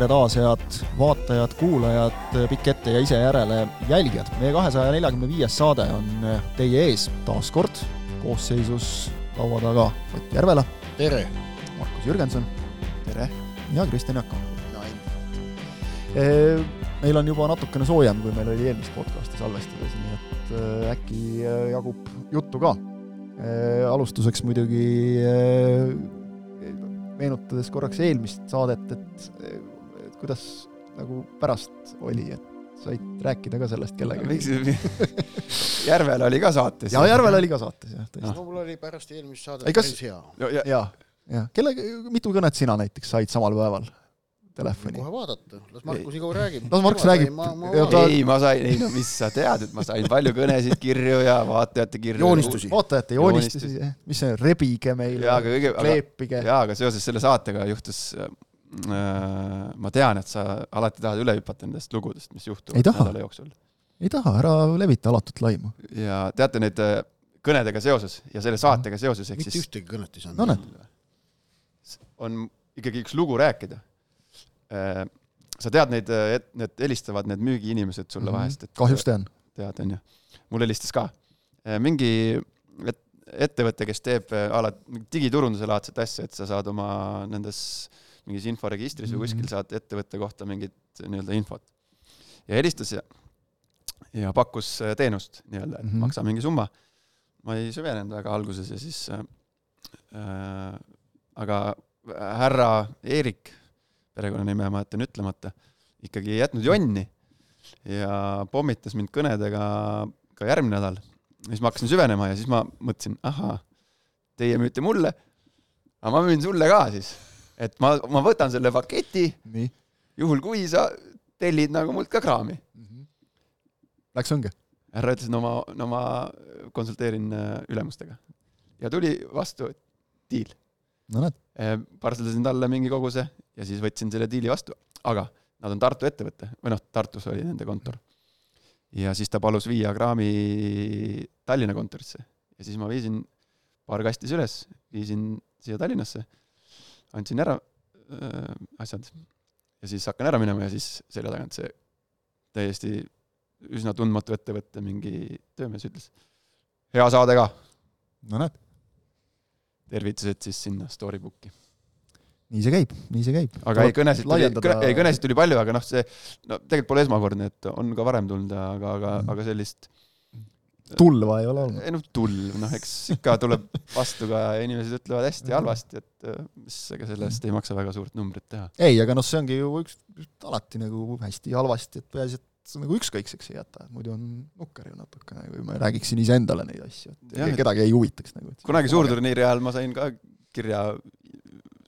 tere taas, head vaatajad, kuulajad, pikk ette ja ise järele jälgijad. meie kahesaja neljakümne viies saade on teie ees taas kord koosseisus laua taga Ott Järvela. tere! Markus Jürgenson. tere! ja Kristjan Jaak. no ei. meil on juba natukene soojem, kui meil oli eelmist podcasti salvestades, nii et äh, äkki jagub juttu ka. alustuseks muidugi meenutades korraks eelmist saadet, et, et kuidas nagu pärast oli, et said rääkida ka sellest kellegagi? Järvel oli ka saates. jaa, Järvel oli ka saates, jah, tõesti. no mul oli pärast eelmist saadet päris hea. jaa, jah. kellega, mitu kõnet sina näiteks said samal päeval? telefoni. kohe vaadata, las Markus Igor räägib. las Markus räägib. Ta... ei, ma sain, ei no mis sa tead, et ma sain palju kõnesid, kirju ja vaatajate kirju. joonistusi. vaatajate joonistusi, mis see, rebige meile, kleepige. jaa, aga seoses selle saatega juhtus äh, ma tean, et sa alati tahad üle hüpata nendest lugudest, mis juhtuvad nädala jooksul. ei taha, ära levita alatut laimu. ja teate neid äh, kõnedega seoses ja selle saatega seoses, ehk siis mitte ühtegi kõnet ei saanud no,. on ikkagi üks lugu rääkida Äh, sa tead neid, et need helistavad, need müügiinimesed sulle mm -hmm. vahest, et kahjuks tean. tead, on ju. mul helistas ka. Äh, mingi et, ettevõte, kes teeb äh, a la digiturunduse laadset asja, et sa saad oma nendes mingis inforegistris mm -hmm. või kuskil saad ettevõtte kohta mingit nii-öelda infot. ja helistas ja, ja pakkus teenust nii-öelda, et mm -hmm. maksa mingi summa. ma ei süvenenud väga alguses ja siis äh, aga härra Eerik perekonnanime ma jätan ütlemata, ikkagi ei jätnud jonni ja pommitas mind kõnedega ka järgmine nädal. siis ma hakkasin süvenema ja siis ma mõtlesin, ahaa, teie müüte mulle, aga ma müün sulle ka siis. Et ma, ma võtan selle paketi, juhul kui sa tellid nagu mult ka kraami mm. -hmm. Läks õnge? härra ütles, no ma, no ma konsulteerin äh, ülemustega. ja tuli vastu diil no näed. Eh, parseldasin talle mingi koguse ja siis võtsin selle diili vastu, aga nad on Tartu ettevõte või noh, Tartus oli nende kontor. ja siis ta palus viia kraami Tallinna kontorisse ja siis ma viisin paar kasti üles, viisin siia Tallinnasse, andsin ära äh, asjad ja siis hakkan ära minema ja siis selja tagant see täiesti üsna tundmatu ettevõtte mingi töömees ütles, hea saade ka. no näed tervitused siis sinna Storybooki. nii see käib, nii see käib. aga ei, kõnesid tuli, ei kõnesid tuli palju, aga noh, see no tegelikult pole esmakordne, et on ka varem tulnud, aga, aga mm., aga sellist tulva ei ole olnud? ei noh, tulv, noh eks ikka tuleb vastu ka ja inimesed ütlevad hästi halvasti, et äh, mis, ega sellest ei maksa väga suurt numbrit teha. ei, aga noh, see ongi ju üks, alati nagu hästi halvasti, et peaasi, et nagu ükskõikseks ei jäta, muidu on nukker ju natukene, kui ma räägiksin iseendale neid asju, et kedagi ei huvitaks nagu. kunagi suurturniiri ajal ma sain ka kirja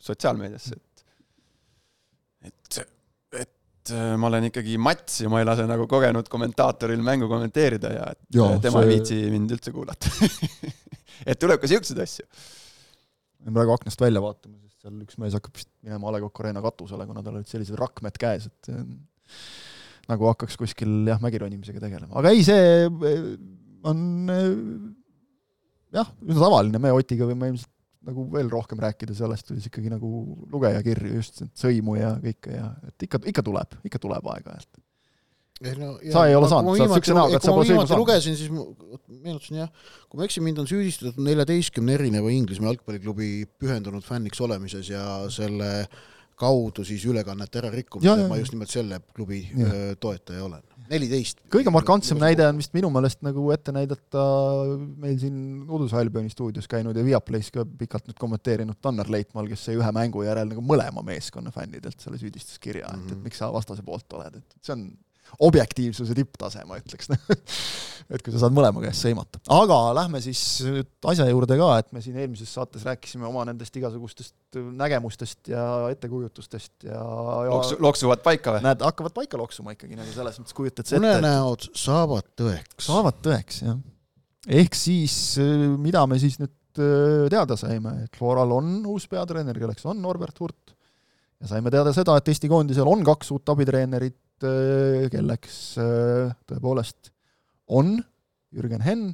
sotsiaalmeediasse, et et, ma olen ikkagi mats ja ma ei lase nagu kogenud kommentaatoril mängu kommenteerida ja et ja, tema see... ei viitsi mind üldse kuulata et tuleb ka siukseid asju. praegu aknast välja vaatama, sest seal üks mees hakkab vist minema A Le Coq Arena katusele, kuna tal olid sellised rakmed käes, et nagu hakkaks kuskil jah, mägironimisega tegelema, aga ei, see on jah, üsna tavaline, me Otiga võime ilmselt nagu veel rohkem rääkida sellest, kuidas ikkagi nagu lugejakirju just sõimu ja kõike ja et ikka, ikka tuleb, ikka tuleb aeg-ajalt. ei no ja, sa ei ole saanud, sa oled niisuguse näoga, et sa pole sõimu saanud. lugesin, siis meenutasin jah, kui ma eksin, mind on süüdistatud neljateistkümne erineva Inglismaa jalgpalliklubi pühendunud fänniks olemises ja selle kaudu siis ülekannete ärarikkumisel, ma just nimelt selle klubi ja. toetaja olen. Neliteist. kõige markantsem näide on vist minu meelest nagu ette näidata meil siin Uduse Albioni stuudios käinud ja Viaplay's ka pikalt nüüd kommenteerinud Tanner Leitmaal, kes sai ühe mängu järel nagu mõlema meeskonna fännidelt selle süüdistuskirja mm, -hmm. et, et mhm. miks sa vastase poolt oled, et see on objektiivsuse tipptase, ma ütleks et kui sa saad mõlema käest sõimata. aga lähme siis nüüd asja juurde ka, et me siin eelmises saates rääkisime oma nendest igasugustest nägemustest ja ettekujutustest ja, ja Loksu, loksuvad paika või? näed, hakkavad paika loksuma ikkagi nagu selles mõttes, kujutad sa ette unenäod saavad tõeks. saavad tõeks, jah. ehk siis, mida me siis nüüd äh, teada saime, et Floral on uus peatreener, kelleks on Norbert Hurt, ja saime teada seda, et Eesti koondisel on kaks uut abitreenerit, kelleks äh, tõepoolest on Jürgen Henn,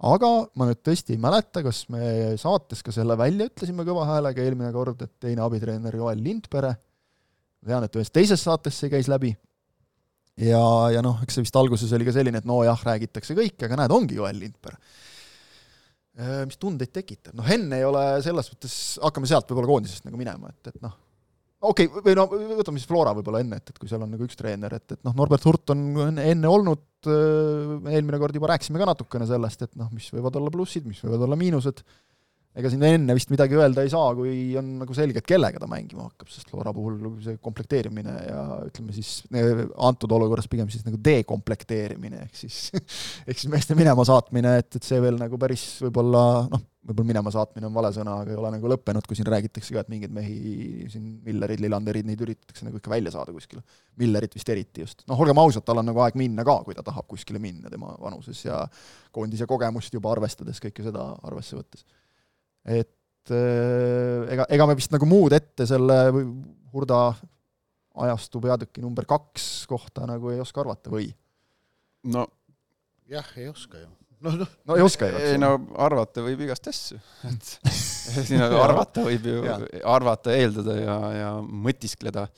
aga ma nüüd tõesti ei mäleta, kas me saates ka selle välja ütlesime kõva häälega eelmine kord, et teine abitreener Joel Lindpere tean, et ühes teises saates see käis läbi ja, ja noh, eks see vist alguses oli ka selline, et no jah, räägitakse kõike, aga näed, ongi Joel Lindberg. Äh, mis tundeid tekitab, noh Henn ei ole selles mõttes, hakkame sealt võib-olla koondisest nagu minema, et, et noh, okei okay,, või no võtame siis Flora võib-olla enne, et, et kui seal on nagu üks treener, et, et noh, Norbert Hurt on enne olnud, äh, eelmine kord juba rääkisime ka natukene sellest, et noh, mis võivad olla plussid, mis võivad olla miinused ega siin enne vist midagi öelda ei saa, kui on nagu selge, et kellega ta mängima hakkab, sest Flora puhul see komplekteerimine ja ütleme siis antud olukorras pigem siis nagu dekomplekteerimine, ehk siis ehk siis meeste minema saatmine, et, et see veel nagu päris võib-olla noh, võib-olla minema saatmine on vale sõna, aga ei ole nagu lõppenud, kui siin räägitakse ka, et mingeid mehi, siin Millerid, Lillanderid, neid üritatakse nagu ikka välja saada kuskile. Millerit vist eriti just. noh, olgem ausad, tal on nagu aeg minna ka, kui ta tahab kuskile minna tema vanuses ja koondise kogemust juba arvestades, kõike seda arvesse võttes et äh, ega, ega me vist nagu muud ette selle Hurda ajastu peatüki number kaks kohta nagu ei oska arvata või? no jah, ei oska ju. no, noh, no ei oska ju. ei no arvata võib igast asju, et siin arvata võib ju, arvata, eeldada ja, ja mõtiskleda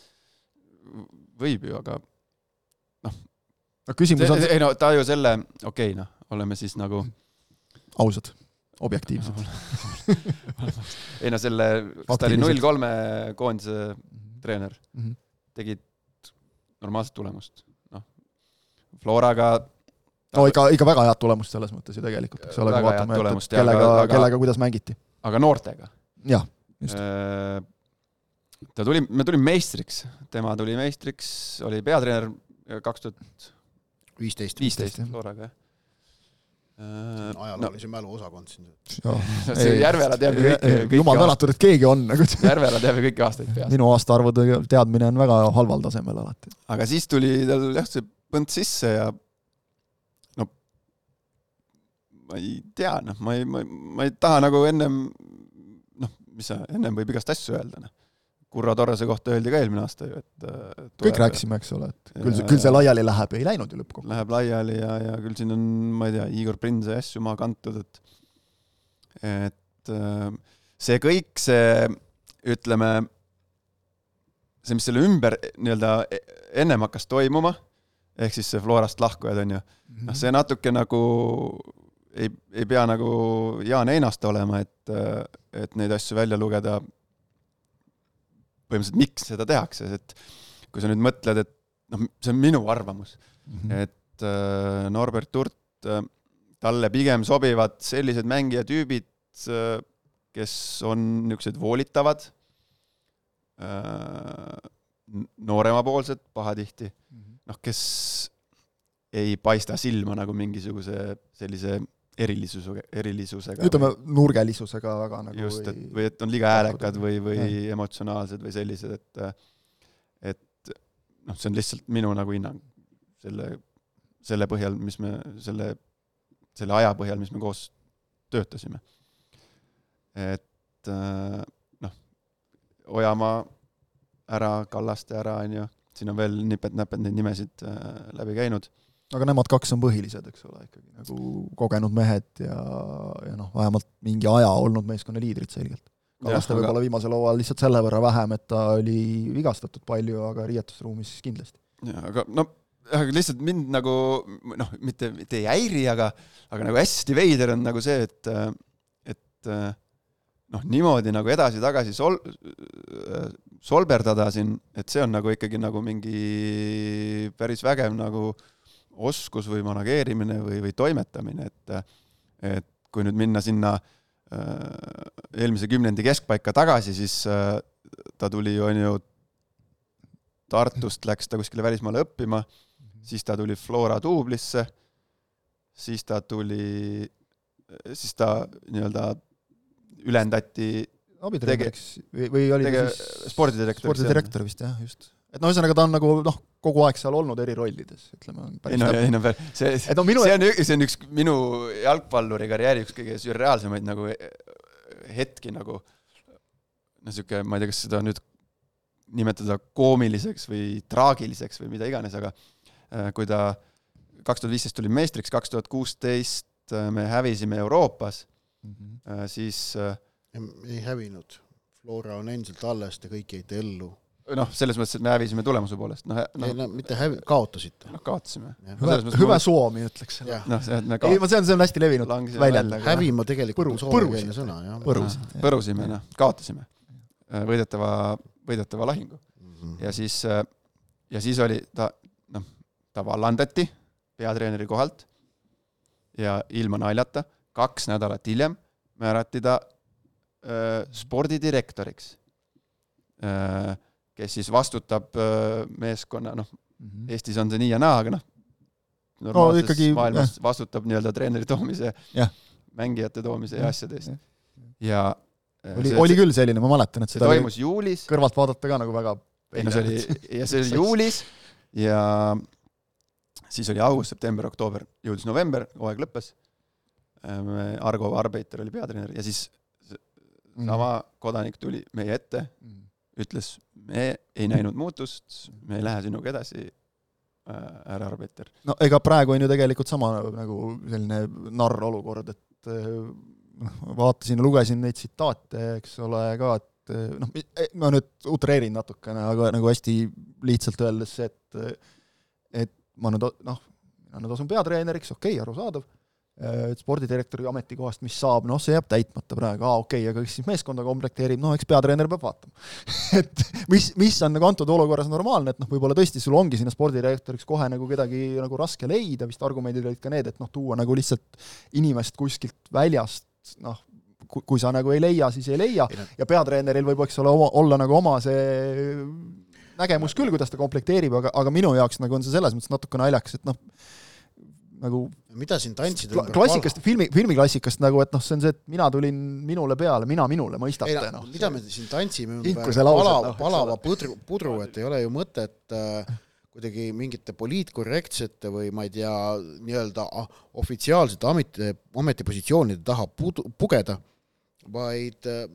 võib ju, aga noh. no küsimus on ei no ta ju selle, okei okay, noh, oleme siis nagu ausad objektiivsed ei no selle, kas ta oli null kolme koondise treener mm, -hmm. tegid normaalset tulemust, noh. Floraga no ikka, ikka väga head tulemust selles mõttes ju tegelikult, eks ole, kui vaatame, et, kellega, kellega, kuidas mängiti. aga noortega? jah, just. Äh, ta tuli, me tulime meistriks, tema tuli meistriks, oli peatreener kaks tuhat viisteist, viisteist Floraga, jah ajaloolise no. mälu osakond siin. see Järvela teab ju kõiki. jumal tänatud, et keegi on nagu. Järvela teab ju kõiki aastaid peast. minu aastaarvude teadmine on väga halval tasemel alati. aga siis tuli tal jah, see põnd sisse ja no ma ei tea, noh, ma ei, ma, ma ei taha nagu ennem noh, mis sa, ennem võib igast asju öelda, noh Kurro Torrese kohta öeldi ka eelmine aasta ju, et tuleb, kõik rääkisime, eks ole, et küll see, küll see laiali läheb, ei läinud ju lõppkokkuvõttes. Läheb laiali ja, ja küll siin on, ma ei tea, Igor Prinse asju maha kantud, et et äh, see kõik, see ütleme, see, mis selle ümber nii-öelda e-, ennem hakkas toimuma, ehk siis see Florast lahkujad, on ju, noh, mhm. see natuke nagu ei, ei pea nagu Jaan Einaste olema, et, et neid asju välja lugeda põhimõtteliselt, miks seda tehakse, et kui sa nüüd mõtled, et noh, see on minu arvamus mm, -hmm. et äh, Norbert Hurt äh,, talle pigem sobivad sellised mängijatüübid äh,, kes on niisugused voolitavad äh,, nooremapoolsed pahatihti mm -hmm., noh, kes ei paista silma nagu mingisuguse sellise erilisusega, erilisusega. ütleme, nurgelisusega väga nagu just, et või et on liiga häälekad või, või ja. emotsionaalsed või sellised, et et noh, see on lihtsalt minu nagu hinnang selle, selle põhjal, mis me, selle, selle aja põhjal, mis me koos töötasime. et noh, Ojamaa ära, Kallaste ära, on ju, siin on veel nipet-näpet neid nimesid äh, läbi käinud aga nemad kaks on põhilised, eks ole, ikkagi nagu kogenud mehed ja, ja noh, vähemalt mingi aja olnud meeskonna liidrid selgelt. Kallaste võib-olla aga... viimasel hooajal lihtsalt selle võrra vähem, et ta oli vigastatud palju, aga riietusruumis kindlasti. jaa, aga noh, aga lihtsalt mind nagu noh, mitte, mitte ei häiri, aga aga nagu hästi veider on nagu see, et et noh, niimoodi nagu edasi-tagasi sol-, solberdada siin, et see on nagu ikkagi nagu mingi päris vägev nagu äh, oskus või manageerimine või, või toimetamine, et et kui nüüd minna sinna äh, eelmise kümnendi keskpaika tagasi, siis äh, ta tuli on ju, Tartust läks ta kuskile välismaale õppima, siis ta tuli Flora duublisse, siis ta tuli, siis ta nii-öelda ülendati abitreeneriks või, või oli ta siis spordidirektor? spordidirektor vist jah, just et noh, ühesõnaga ta on nagu noh, kogu aeg seal olnud eri rollides, ütleme. ei no, ei no see, see, no, minu... see on, see on üks minu jalgpalluri karjääri üks kõige sürreaalsemaid nagu hetki nagu no sihuke, ma ei tea, kas seda nüüd nimetada koomiliseks või traagiliseks või mida iganes, aga äh, kui ta kaks tuhat viisteist tuli meistriks, kaks tuhat kuusteist äh, me hävisime Euroopas mm, -hmm. siis ei hävinud. Flora on endiselt alles, te kõik jäite ellu noh, selles mõttes, et me hävisime tulemuse poolest, noh, ei noh, no mitte hävi-, kaotasite. noh kaotasime. hüve, hüve Suomi ütleks selle. noh, see, et me ei, ka- see on, see on hästi levinud väljend hävima tegelikult on soomekeelne sõna, jah. põrusid. põrusime, noh, kaotasime. võidetava, võidetava lahingu. Mhm. ja siis, ja siis oli ta, noh, ta vallandati peatreeneri kohalt ja ilma naljata kaks nädalat hiljem määrati ta öö, spordidirektoriks, kes siis vastutab öö, meeskonna, noh, Eestis on see nii ja naa, aga noh, normaalses ikkagi, maailmas vastutab nii-öelda treeneri toomise Jah., mängijate toomise ja Jah, asjade eest jah.. ja oli, oli küll selline, ma mäletan, et see seda toimus juulis kõrvalt vaadata ka nagu väga ei no see oli, ja see oli juulis ja siis oli august, september, oktoober, jõudis november, hooaeg lõppes. Argo Arbeiter oli peatreener ja siis Mhm. sama kodanik tuli meie ette, ütles, me ei näinud muutust, me ei lähe sinuga edasi, härra Arbeiter. no ega praegu on ju tegelikult sama nagu selline narr olukord, et eh, noh, vaatasin ja lugesin neid tsitaate, eks ole, ka, et eh, noh, ma nüüd utreerin natukene, aga nagu hästi lihtsalt öeldes et et ma nüüd noh, mina nüüd asun peatreeneriks, okei okay,, arusaadav, spordidirektori ametikohast, mis saab, noh, see jääb täitmata praegu, aa okei okay,, aga kes siis meeskonda komplekteerib, no eks peatreener peab vaatama. et mis, mis on nagu antud olukorras normaalne, et noh, võib-olla tõesti sul ongi sinna spordidirektoriks kohe nagu kedagi nagu raske leida, vist argumendid olid ka need, et noh, tuua nagu lihtsalt inimest kuskilt väljast, noh, kui sa nagu ei leia, siis ei leia. Ei ja peatreeneril võib, eks ole, oma, olla nagu oma see nägemus küll, kuidas ta komplekteerib, aga, aga minu jaoks nagu on see selles mõttes natuke naljakas, et noh, nagu mida siin tantsida kla- klassikast, filmi, filmiklassikast nagu, et noh, see on see, et mina tulin minule peale, mina minule, ei mõistate, no noh. mida me siin tantsime ümber? Inkuse laused, pala, noh, palava pudru, pudru, et ei ole ju mõtet äh, kuidagi mingite poliitkorrektsete või ma ei tea, nii-öelda ah, ofitsiaalsete ameti, ametipositsioonide taha pudu, pugeda, vaid äh,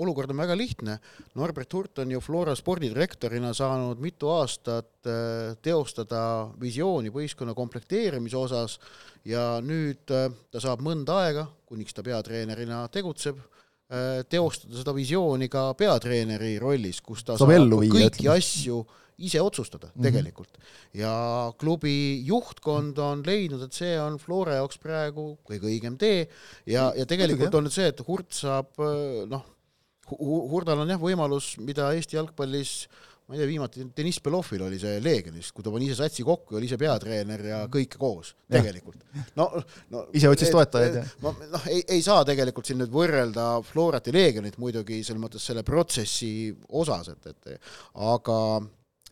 olukord on väga lihtne. Norbert Hurt on ju Flora spordidirektorina saanud mitu aastat äh, teostada visiooni võistkonna komplekteerimise osas ja nüüd äh, ta saab mõnda aega, kuniks ta peatreenerina tegutseb, teostada seda visiooni ka peatreeneri rollis, kus ta Saab saab, viia, kõiki ütleme. asju ise otsustada mm. -hmm. tegelikult. ja klubi juhtkond on leidnud, et see on Flora jaoks praegu kõige õigem tee ja, ja tegelikult on nüüd see, et Hurt saab noh, Hurdal on jah võimalus, mida Eesti jalgpallis ma ei tea, viimati Deniss Belovil oli see Leegionis, kui ta pani ise satsi kokku ja oli ise peatreener ja kõike koos, Jah. tegelikult. no, no Ise otsis toetajaid ja- ma noh, ei, ei saa tegelikult siin nüüd võrrelda Florat ja Leegionit muidugi selles mõttes selle protsessi osas, et, et aga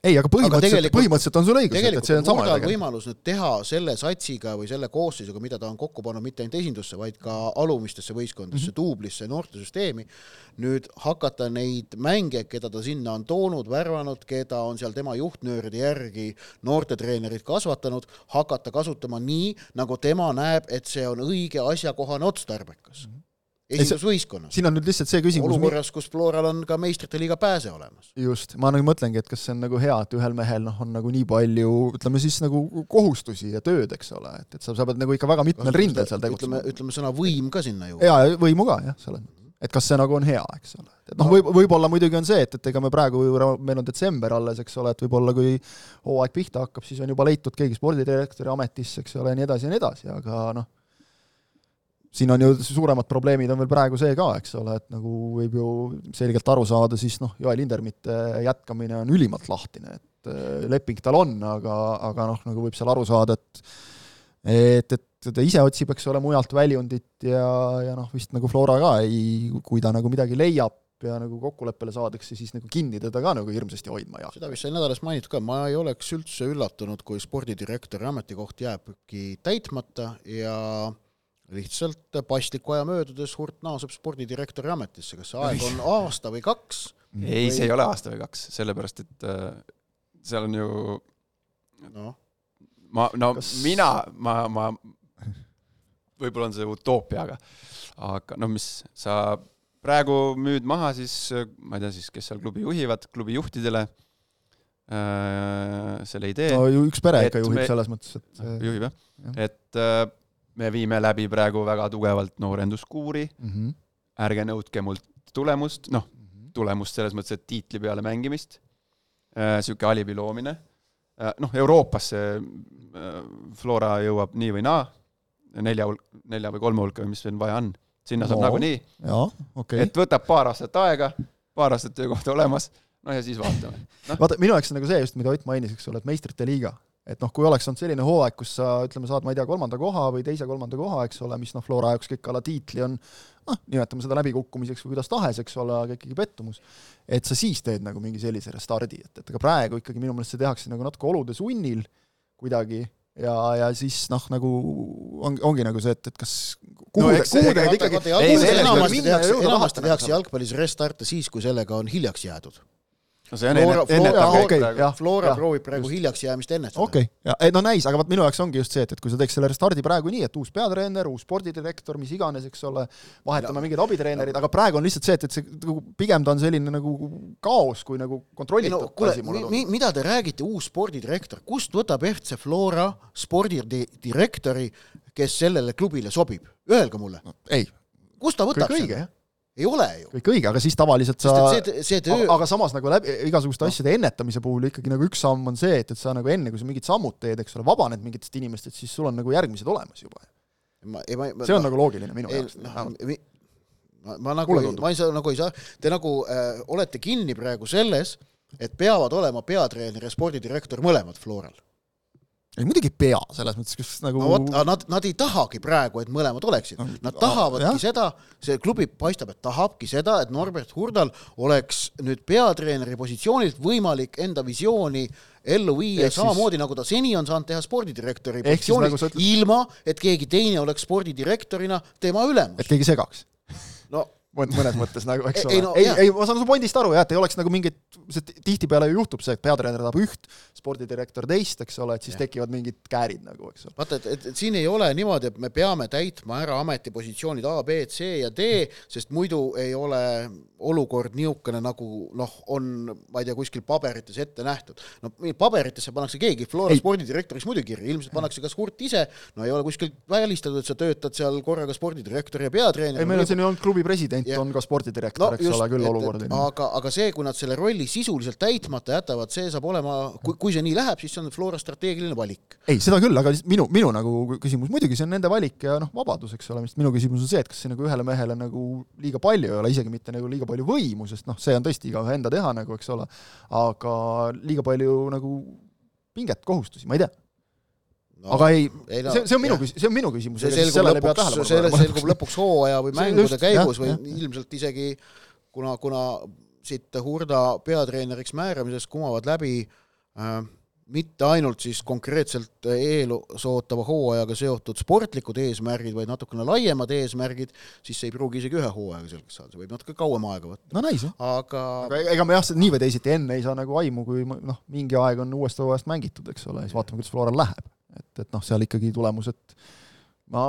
ei, aga põhimõtteliselt, põhimõtteliselt on sul õigus, et see on sama võimalus nüüd teha selle satsiga või selle koosseisuga, mida ta on kokku pannud mitte ainult esindusse, vaid ka alumistesse võistkondadesse mm, -hmm. duublisse, noortesüsteemi, nüüd hakata neid mänge, keda ta sinna on toonud, värvanud, keda on seal tema juhtnööride järgi noortetreenerid kasvatanud, hakata kasutama nii, nagu tema näeb, et see on õige, asjakohane, otstarbekas. esindusvõistkonnas. siin on nüüd lihtsalt see küsimus, olukorras, kus Floral on ka meistrite liiga pääse olemas. just, ma nagu mõtlengi, et kas see on nagu hea, et ühel mehel noh, on nagu nii palju ütleme siis nagu kohustusi ja tööd, eks ole, et, et sa, sa pead nagu ikka väga mitmel rindel seal ütleme tegutsema,. ütleme sõna võim ka sinna juurde. ja, ja võimu ka jah, selles mõttes. et kas see nagu on hea, eks ole. et noh, võib, võib-olla muidugi on see, et, et ega me praegu meil on detsember alles, eks ole, et võib-olla kui hooaeg pihta hakkab, siis on juba leitud keegi spordidirektori ametisse, eks ole, ja nii edasi ja nii edasi, aga noh, siin on ju suuremad probleemid on veel praegu see ka, eks ole, et nagu võib ju selgelt aru saada, siis noh, Joel Hindermitte jätkamine on ülimalt lahtine, et äh, leping tal on, aga, aga noh, nagu võib seal aru saada, et et, et ta ise otsib, eks ole, mujalt väljundit ja, ja noh, vist nagu Flora ka ei, kui ta nagu midagi leiab ja nagu kokkuleppele saadakse, siis nagu kinni teda ka nagu hirmsasti hoidma ei hakka. seda vist sai nädalas mainitud ka, ma ei oleks üldse üllatunud, kui spordidirektori ametikoht jääbki täitmata ja lihtsalt pasliku aja möödudes Hurt naaseb spordidirektori ametisse, kas see aeg on aasta või kaks? ei, see ei ole aasta või kaks, sellepärast et äh, seal on ju noh, ma, no Kas- mina, ma, ma, võib-olla on see utoopia, aga aga no mis, sa praegu müüd maha siis, ma ei tea siis, kes seal klubi juhivad, klubi juhtidele äh, selle idee no ju üks pere ikka juhib me- selles mõttes, et juhib jah jah., et äh, me viime läbi praegu väga tugevalt noorenduskuuri, mm -hmm. ärge nõudke mult tulemust, noh, tulemust selles mõttes, et tiitli peale mängimist. niisugune alibi loomine, noh, Euroopasse Flora jõuab nii või naa, nelja nelja või kolme hulka või mis veel vaja on, sinna saab no, nagunii. Okay. et võtab paar aastat aega, paar aastat töökohta olemas, no ja siis vaatame. No.. vaata, minu jaoks on nagu see just, mida Ott mainis, eks ole, et meistrite liiga et noh, kui oleks olnud selline hooaeg, kus sa ütleme, saad, ma ei tea, kolmanda koha või teise-kolmanda koha, eks ole, mis noh, Flora jaoks kõik ala tiitli on noh, nimetame seda läbikukkumiseks või kuidas tahes, eks ole, aga ikkagi pettumus, et sa siis teed nagu mingi sellise restardi, et, et aga praegu ikkagi minu meelest see tehakse nagu natuke olude sunnil kuidagi ja, ja siis noh, nagu on, ongi nagu see, et, et kas kuhu no, te, ikkagi enamasti tehakse, enamasti tehakse jalgpallis restarte siis, kui sellega on hiljaks jäädud no see on Flora, ennetav okay, praegu. Flora ja, proovib praegu just. hiljaks jäämist ennetada. okei okay., ja ei no näis, aga vot minu jaoks ongi just see, et, et kui sa teeks selle restardi praegu nii, et uus peatreener, uus spordidirektor, mis iganes, eks ole, vahetame mingid abitreenerid, aga praegu on lihtsalt see, et, et see nagu pigem ta on selline nagu kaos kui nagu kontrollitud no, kuule, mi, mida te räägite, uus spordidirektor, kust võtab FC Flora spordidirektori, kes sellele klubile sobib? Öelge mulle no,. ei. kust ta võtab selle? Ei ole ju. kõik õige, aga siis tavaliselt sa, see, see töö... aga samas nagu läbi, igasuguste no. asjade ennetamise puhul ikkagi nagu üks samm on see, et, et sa nagu enne, kui sa mingid sammud teed, eks ole, vabaned mingitest inimestest, siis sul on nagu järgmised olemas juba. Ma, ei, ma, ma, see on ma, nagu loogiline minu jaoks. No, ma, ma nagu, ma ei saa, nagu ei saa, te nagu äh, olete kinni praegu selles, et peavad olema peatreener ja spordidirektor mõlemad Floral ei muidugi ei pea, selles mõttes, kas nagu no vot, nad, nad ei tahagi praegu, et mõlemad oleksid. Nad tahavadki jah. seda, see klubi paistab, et tahabki seda, et Norbert Hurdal oleks nüüd peatreeneri positsioonilt võimalik enda visiooni ellu viia Ehk samamoodi, siis... nagu ta seni on saanud teha spordidirektori positsioonist nagu ütled... ilma, et keegi teine oleks spordidirektorina tema ülemus. et keegi segaks? no mõnes mõttes nagu, eks ole. ei, no, ei, ei, ma saan su pointist aru jah, et ei oleks nagu mingit, see tihtipeale ju juhtub see, et peatreener tahab üht, spordidirektor teist, eks ole, et siis ja. tekivad mingid käärid nagu, eks ole. vaata, et, et, et siin ei ole niimoodi, et me peame täitma ära ametipositsioonid A, B, C ja D, sest muidu ei ole olukord niisugune, nagu noh, on, ma ei tea, kuskil paberites ette nähtud. no paberitesse pannakse keegi, Flora spordidirektoriks muidugi kirja, ilmselt pannakse kas Hurt ise, no ei ole kuskil välistatud, et sa töötad seal korraga spordidirektor ja peatreener. ei, meil on siin ju olnud klubi president president ja. on ka spordidirektor no,, eks just, ole, küll olukord. aga, aga see, kui nad selle rolli sisuliselt täitmata jätavad, see saab olema, kui, kui see nii läheb, siis see on Flora strateegiline valik. ei, seda küll, aga minu, minu nagu küsimus, muidugi see on nende valik ja noh, vabadus, eks ole, minu küsimus on see, et kas see nagu ühele mehele nagu liiga palju ei ole, isegi mitte nagu liiga palju võimu, sest noh, see on tõesti igaühe enda teha nagu, eks ole, aga liiga palju nagu pinget, kohustusi, ma ei tea no, aga ei, ei no, see, see on minu see on minu küsimus. see selgub lõpuks, see selgub lõpuks hooaja või mängude just, käigus jah, või jah. ilmselt isegi kuna, kuna siit Hurda peatreeneriks määramisest kumavad läbi äh, mitte ainult siis konkreetselt ees ootava hooajaga seotud sportlikud eesmärgid, vaid natukene laiemad eesmärgid, siis see ei pruugi isegi ühe hooajaga selgeks saada, see võib natuke kauem aega võtta. no näis, jah. aga aga ega me jah, nii või teisiti enne ei saa nagu aimu, kui noh, mingi aeg on uuest hooajast mängitud, eks ole, siis vaatame, kuidas Floral läheb et, et noh, seal ikkagi tulemused ma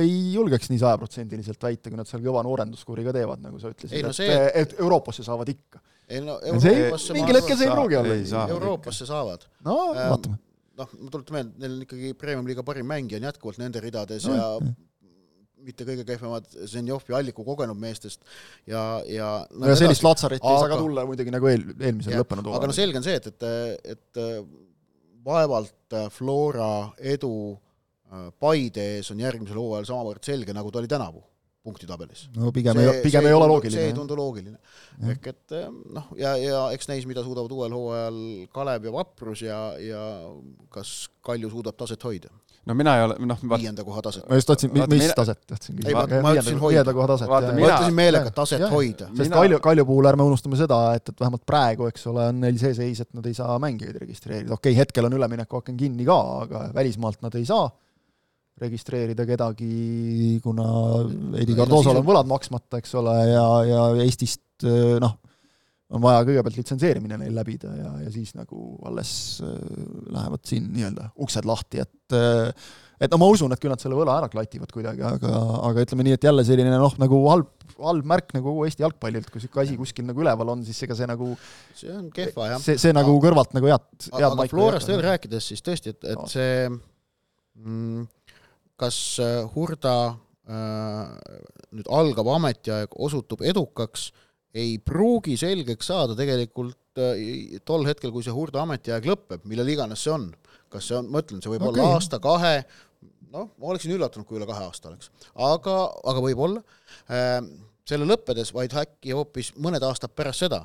ei julgeks nii sajaprotsendiliselt väita, kui nad seal kõva noorenduskuuri ka teevad, nagu sa ütlesid, no et, et Euroopasse saavad ikka. ei no Euroopasse mingil hetkel see ei pruugi olla. Euroopasse saavad. no ähm, vaatame. noh, ma tuletan meelde, neil on ikkagi Premium-liiga parim mängija on jätkuvalt nende ridades no, ja jah mitte kõige kehvemad Zenjov ja Alliku kogenud meestest ja, ja no ja sellist Latsaretti ei saa ka tulla muidugi nagu eel, eelmisel lõppenud hooajal. aga no selge on see, et, et, et vaevalt äh, Flora edu äh, Paide ees on järgmisel hooajal samavõrd selge, nagu ta oli tänavu punktitabelis. no pigem see, ei, pigem ei ole loogiline. see ei tundu loogiline. ehk et äh, noh, ja, ja eks näis, mida suudavad uuel hooajal Kalev ja Vaprus ja, ja kas Kalju suudab taset hoida no mina ei ole, noh viienda koha taset. ma just tahtsin, mis mina... taset tahtsin küsida. ei, ma, ma ütlesin hoida. viienda koha taset. ma ütlesin meelega taset ja, hoida. sest mina... Kalju, Kalju puhul ärme unustame seda, et, et vähemalt praegu, eks ole, on neil see seis, et nad ei saa mängijaid registreerida, okei okay,, hetkel on üleminekuaken kinni ka, aga välismaalt nad ei saa registreerida kedagi, kuna Heidi Cardosol on võlad maksmata, eks ole, ja, ja Eestist noh, on vaja kõigepealt litsenseerimine neil läbida ja, ja siis nagu alles äh, lähevad siin nii-öelda uksed lahti, et äh, et no ma usun, et küll nad selle võla ära klativad kuidagi, aga, aga ütleme nii, et jälle selline noh, nagu halb, halb märk nagu kogu Eesti jalgpallilt, kui niisugune asi kuskil nagu üleval on, siis ega see nagu see on kehva, jah. see, see nagu kõrvalt nagu head, head aga Florast veel rääkides, siis tõesti, et, et no. see mm, kas äh, Hurda äh, nüüd algav ametiaeg osutub edukaks ei pruugi selgeks saada tegelikult äh, tol hetkel, kui see Hurdo ametiaeg lõpeb, millal iganes see on. kas see on, ma ütlen, see võib okay. olla aasta, kahe, noh, ma oleksin üllatunud, kui üle kahe aasta oleks, aga, aga võib-olla ähm, selle lõppedes, vaid äkki hoopis mõned aastad pärast seda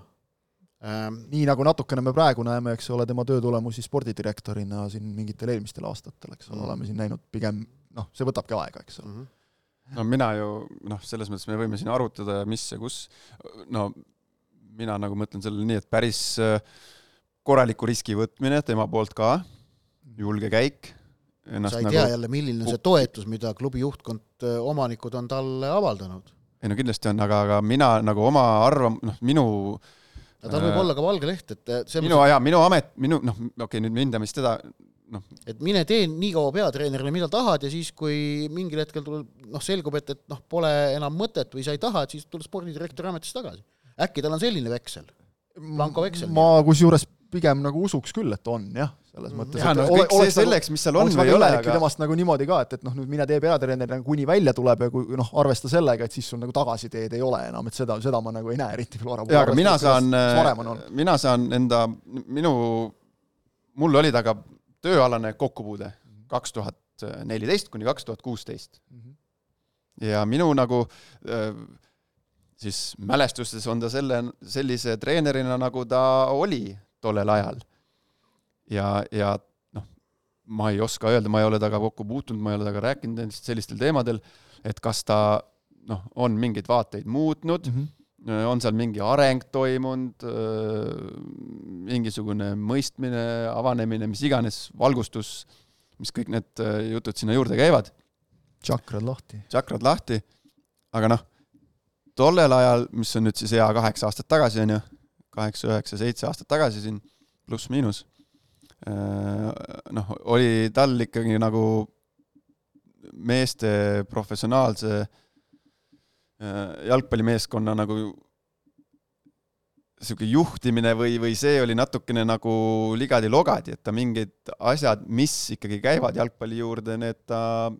ähm,. nii nagu natukene me praegu näeme, eks ole, tema töö tulemusi spordidirektorina siin mingitel eelmistel aastatel, eks ole mm., oleme siin näinud pigem noh, see võtabki aega, eks ole mm. -hmm no mina ju noh, selles mõttes me võime siin arutada, mis ja kus, no mina nagu mõtlen sellele nii, et päris äh, korraliku riski võtmine tema poolt ka, julge käik. sa ei nagu... tea jälle, milline on see toetus, mida klubi juhtkond, äh, omanikud on talle avaldanud? ei no kindlasti on, aga, aga mina nagu oma arvam-, noh, minu no tal võib äh, olla ka valge leht, et see minu, jaa, minu amet, minu noh, okei okay,, nüüd me hindame siis teda, noh. et mine tee nii kaua peatreenerile, mida tahad ja siis, kui mingil hetkel tuleb, noh, selgub, et, et noh, pole enam mõtet või sa ei taha, et siis tule spordidirektori ametisse tagasi. äkki tal on selline veksel, blanko veksel? ma kusjuures pigem nagu usuks küll, et on jah, selles -hmm. mõttes. jaa, no kõik see selleks, mis seal on või ei ole, aga temast nagu niimoodi ka, et, et noh, nüüd mine tee peatreenerina, kuni välja tuleb ja kui noh, arvesta sellega, et siis sul nagu tagasiteed ei ole enam, et seda, seda ma nagu ei näe eriti Flora jaa, aga mina saan, mina saan enda, minu, mul oli temaga tööalane kokkupuude kaks tuhat neliteist kuni kaks tuhat kuusteist. ja minu nagu siis mälestustes on ta selle, sellise treenerina, nagu ta oli tollel ajal. ja, ja noh, ma ei oska öelda, ma ei ole temaga kokku puutunud, ma ei ole temaga rääkinud sellistel teemadel, et kas ta noh, on mingeid vaateid muutnud mm, -hmm on seal mingi areng toimunud, mingisugune mõistmine, avanemine, mis iganes, valgustus, mis kõik need jutud sinna juurde käivad. tšakrad lahti. tšakrad lahti, aga noh, tollel ajal, mis on nüüd siis hea kaheksa aastat tagasi, on ju, kaheksa, üheksa, seitse aastat tagasi siin, pluss-miinus, noh, oli tal ikkagi nagu meeste professionaalse jalgpallimeeskonna nagu niisugune juhtimine või, või see oli natukene nagu ligadi-logadi, et ta mingid asjad, mis ikkagi käivad jalgpalli juurde, need ta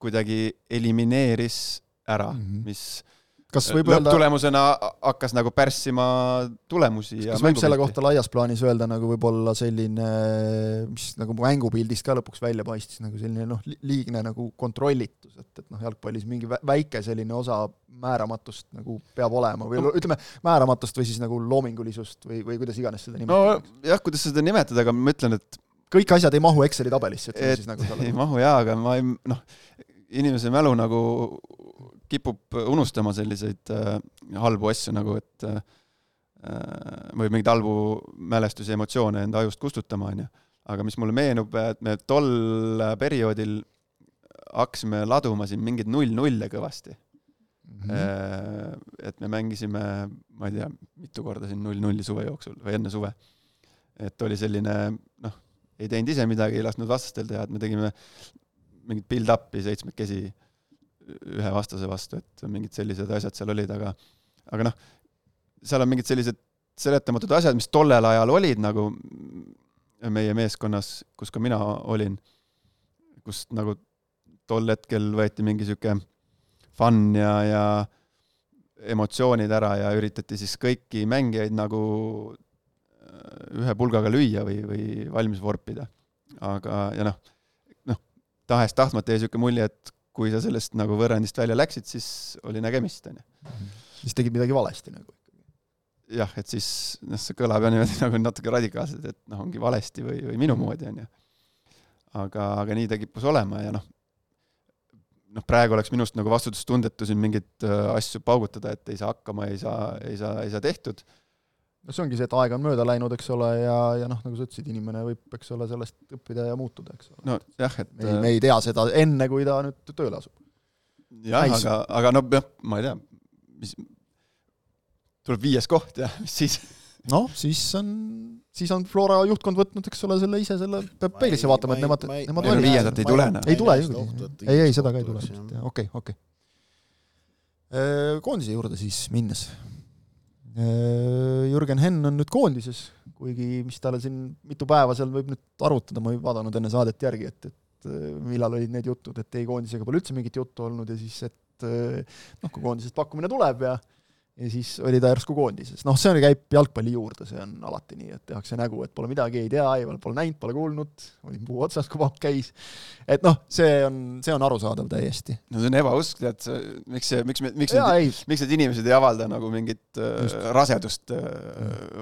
kuidagi elimineeris ära mm, -hmm. mis kas võib öelda lõpptulemusena hakkas nagu pärssima tulemusi kas võib selle kohta laias plaanis öelda nagu võib-olla selline, mis nagu mängupildist ka lõpuks välja paistis, nagu selline noh, liigne nagu kontrollitus, et, et noh, jalgpallis mingi väike selline osa määramatust nagu peab olema või no. ütleme, määramatust või siis nagu loomingulisust või, või kuidas iganes seda nimetada. nojah, kuidas seda nimetada, aga ma ütlen, et kõik asjad ei mahu Exceli tabelisse, ütleme siis nagu ei mahu jaa, aga ma ei noh, inimese mälu nagu kipub unustama selliseid äh, halbu asju nagu, et äh, või mingeid halbu mälestusi, emotsioone enda ajust kustutama, on ju. aga mis mulle meenub, et me tol perioodil hakkasime laduma siin mingeid null-nulle kõvasti mm. -hmm. et me mängisime, ma ei tea, mitu korda siin null-nulli suve jooksul või enne suve. et oli selline noh, ei teinud ise midagi, ei lasknud vastastel teha, et me tegime mingit build-up'i seitsmekesi ühe vastase vastu, et mingid sellised asjad seal olid, aga aga noh, seal on mingid sellised seletamatud asjad, mis tollel ajal olid nagu meie meeskonnas, kus ka mina olin, kus nagu tol hetkel võeti mingi niisugune fun ja, ja emotsioonid ära ja üritati siis kõiki mängijaid nagu äh, ühe pulgaga lüüa või, või valmis vorpida. aga, ja noh, noh, tahes-tahtmata jäi niisugune mulje, et kui sa sellest nagu võrrandist välja läksid, siis oli nägemist, on ju. siis tegid midagi valesti nagu jah, et siis noh, see kõlab jah niimoodi nagu natuke radikaalselt, et noh, ongi valesti või, või minu moodi, on ju. aga, aga nii ta kippus olema ja noh, noh, praegu oleks minust nagu vastutustundetu siin mingeid äh, asju paugutada, et ei saa hakkama, ei saa, ei saa, ei saa tehtud no see ongi see, et aeg on mööda läinud, eks ole, ja, ja noh, nagu sa ütlesid, inimene võib, eks ole, sellest õppida ja muutuda, eks ole. nojah, et me ei, me ei tea seda enne, kui ta nüüd tööle asub. jah, aga, aga no jah, ma ei tea, mis, tuleb viies koht ja mis siis? noh, siis on, siis on Flora juhtkond võtnud, eks ole, selle ise selle, peab peeglisse vaatama, et nemad, nemad valivad. viiendat ei tule enam. ei tule ju, ei, ei, seda ka ei tule, okei, okei. Koondise juurde siis minnes Jürgen Henn on nüüd koondises, kuigi mis talle siin mitu päeva seal võib nüüd arutada, ma ei vaadanud enne saadet järgi, et, et äh, millal olid need jutud, et ei, koondisega pole üldse mingit juttu olnud ja siis, et äh, noh, kui koondisest pakkumine tuleb ja ja siis oli ta järsku koondises. noh, see on, käib jalgpalli juurde, see on alati nii, et tehakse nägu, et pole midagi, ei tea, ei pole näinud, pole kuulnud, olin puu otsas, kui pauk käis. et noh, see on, see on arusaadav täiesti. no see on ebausk, tead, miks see, miks, miks need, miks need inimesed ei avalda nagu mingit äh, Just. rasedust äh,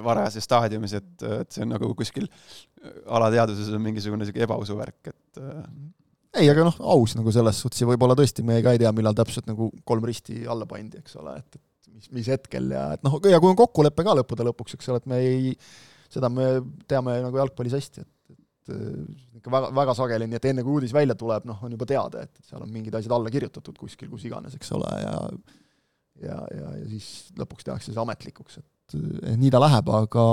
varajases staadiumis, et, et see on nagu kuskil alateadvuses on mingisugune sihuke ebausuvärk, et äh, ei, aga noh, aus nagu selles suhtes ja võib-olla tõesti me ka ei tea, millal täpselt nagu kolm risti alla pandi, eks ole, et, et mis, mis hetkel ja et noh, ja kui on kokkulepe ka lõppude lõpuks, eks ole, et me ei, seda me teame nagu jalgpallis hästi, et, et ikka väga, väga sageli, nii et enne kui uudis välja tuleb, noh, on juba teada, et seal on mingid asjad alla kirjutatud kuskil, kus iganes, eks ole, ja ja, ja, ja siis lõpuks tehakse see ametlikuks, et, et nii ta läheb, aga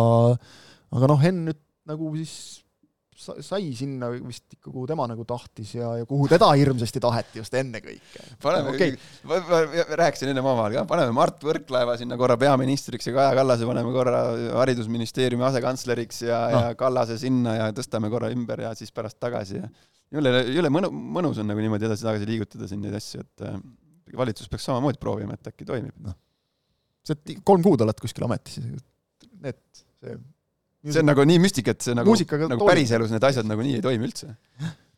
aga noh, Henn nüüd nagu siis sai sinna vist ikka, kuhu tema nagu tahtis ja, ja kuhu teda hirmsasti taheti just ennekõike. paneme okay., rääkisin enne omavahel ka, paneme Mart Võrklaeva sinna korra peaministriks ja Kaja Kallase paneme korra haridusministeeriumi asekantsleriks ja no., ja Kallase sinna ja tõstame korra ümber ja siis pärast tagasi ja jõle, jõle mõnu, mõnus on nagu niimoodi edasi-tagasi liigutada siin neid asju, et äh, valitsus peaks samamoodi proovima, et äkki toimib. noh, sa kolm kuud oled kuskil ametis, need, see see on nagu nii müstika, et see nagu, nagu päriselus need asjad nagu nii ei toimi üldse.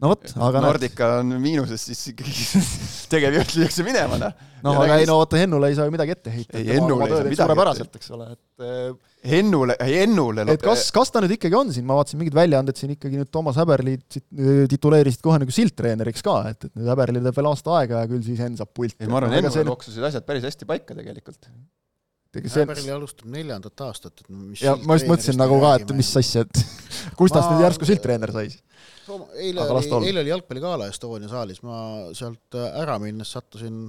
no vot, aga Nordica on miinuses, siis ikkagi tegevjuht lüüakse minema, noh. noh, aga ei no vaata, Hennule ei saa ju midagi ette heita. ei, Hennule ei saa midagi suurepäraselt, eks ole, et äh, Hennule, ei Hennule et kas, kas ta nüüd ikkagi on siin, ma vaatasin mingid väljaanded siin ikkagi nüüd Toomas Häberli tituleerisid kohe nagu sildtreeneriks ka, et, et nüüd Häberli teeb veel aasta aega ja küll siis Henn saab pulti. ei, ma arvan, Hennule loksusid asjad päris hästi paika tegelikult Häberli alustab neljandat aastat, et mis ja ma just mõtlesin nagu ka, et mis asja, et kust tast nüüd järsku sildtreener sai eile oli, eile oli jalgpalligala Estonia saalis, ma sealt äh, ära minnes sattusin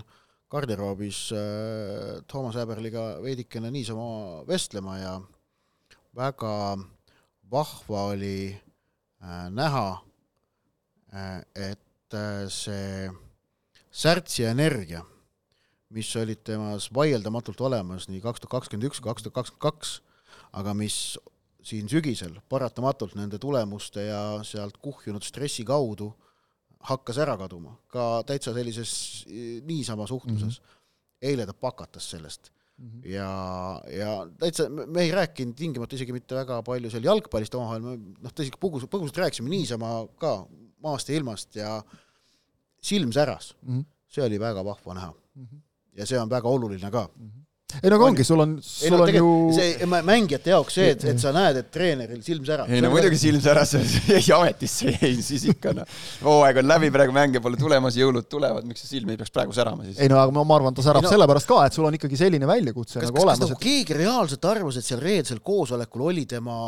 garderoobis äh, Toomas Häberliga veidikene niisama vestlema ja väga vahva oli äh, näha äh,, et see särtsi energia mis olid temas vaieldamatult olemas nii kaks tuhat kakskümmend üks kui kaks tuhat kakskümmend kaks, aga mis siin sügisel paratamatult nende tulemuste ja sealt kuhjunud stressi kaudu hakkas ära kaduma, ka täitsa sellises niisama suhtluses mm. -hmm. eile ta pakatas sellest mm. -hmm. ja, ja täitsa, me ei rääkinud tingimata isegi mitte väga palju seal jalgpallist omavahel, me noh, tõsi, põgus, põgusalt rääkisime niisama ka maast ja ilmast ja silm säras mm. -hmm. see oli väga vahva näha mm. -hmm ja see on väga oluline ka mm. -hmm ei no aga ongi, sul on, sul no, on ju see mängijate jaoks see, et, et sa näed, et treeneril silm särab. ei no muidugi silm säras, jäi ametisse jäi, siis ikka noh, hooaeg on läbi, praegu mänge pole tulemas, jõulud tulevad, miks see silm ei peaks praegu särama siis? ei no aga ma, arvan, ta särab no, sellepärast ka, et sul on ikkagi selline väljakutse kas, nagu olemas. kas nagu et... keegi reaalselt arvas, et seal reedesel koosolekul oli tema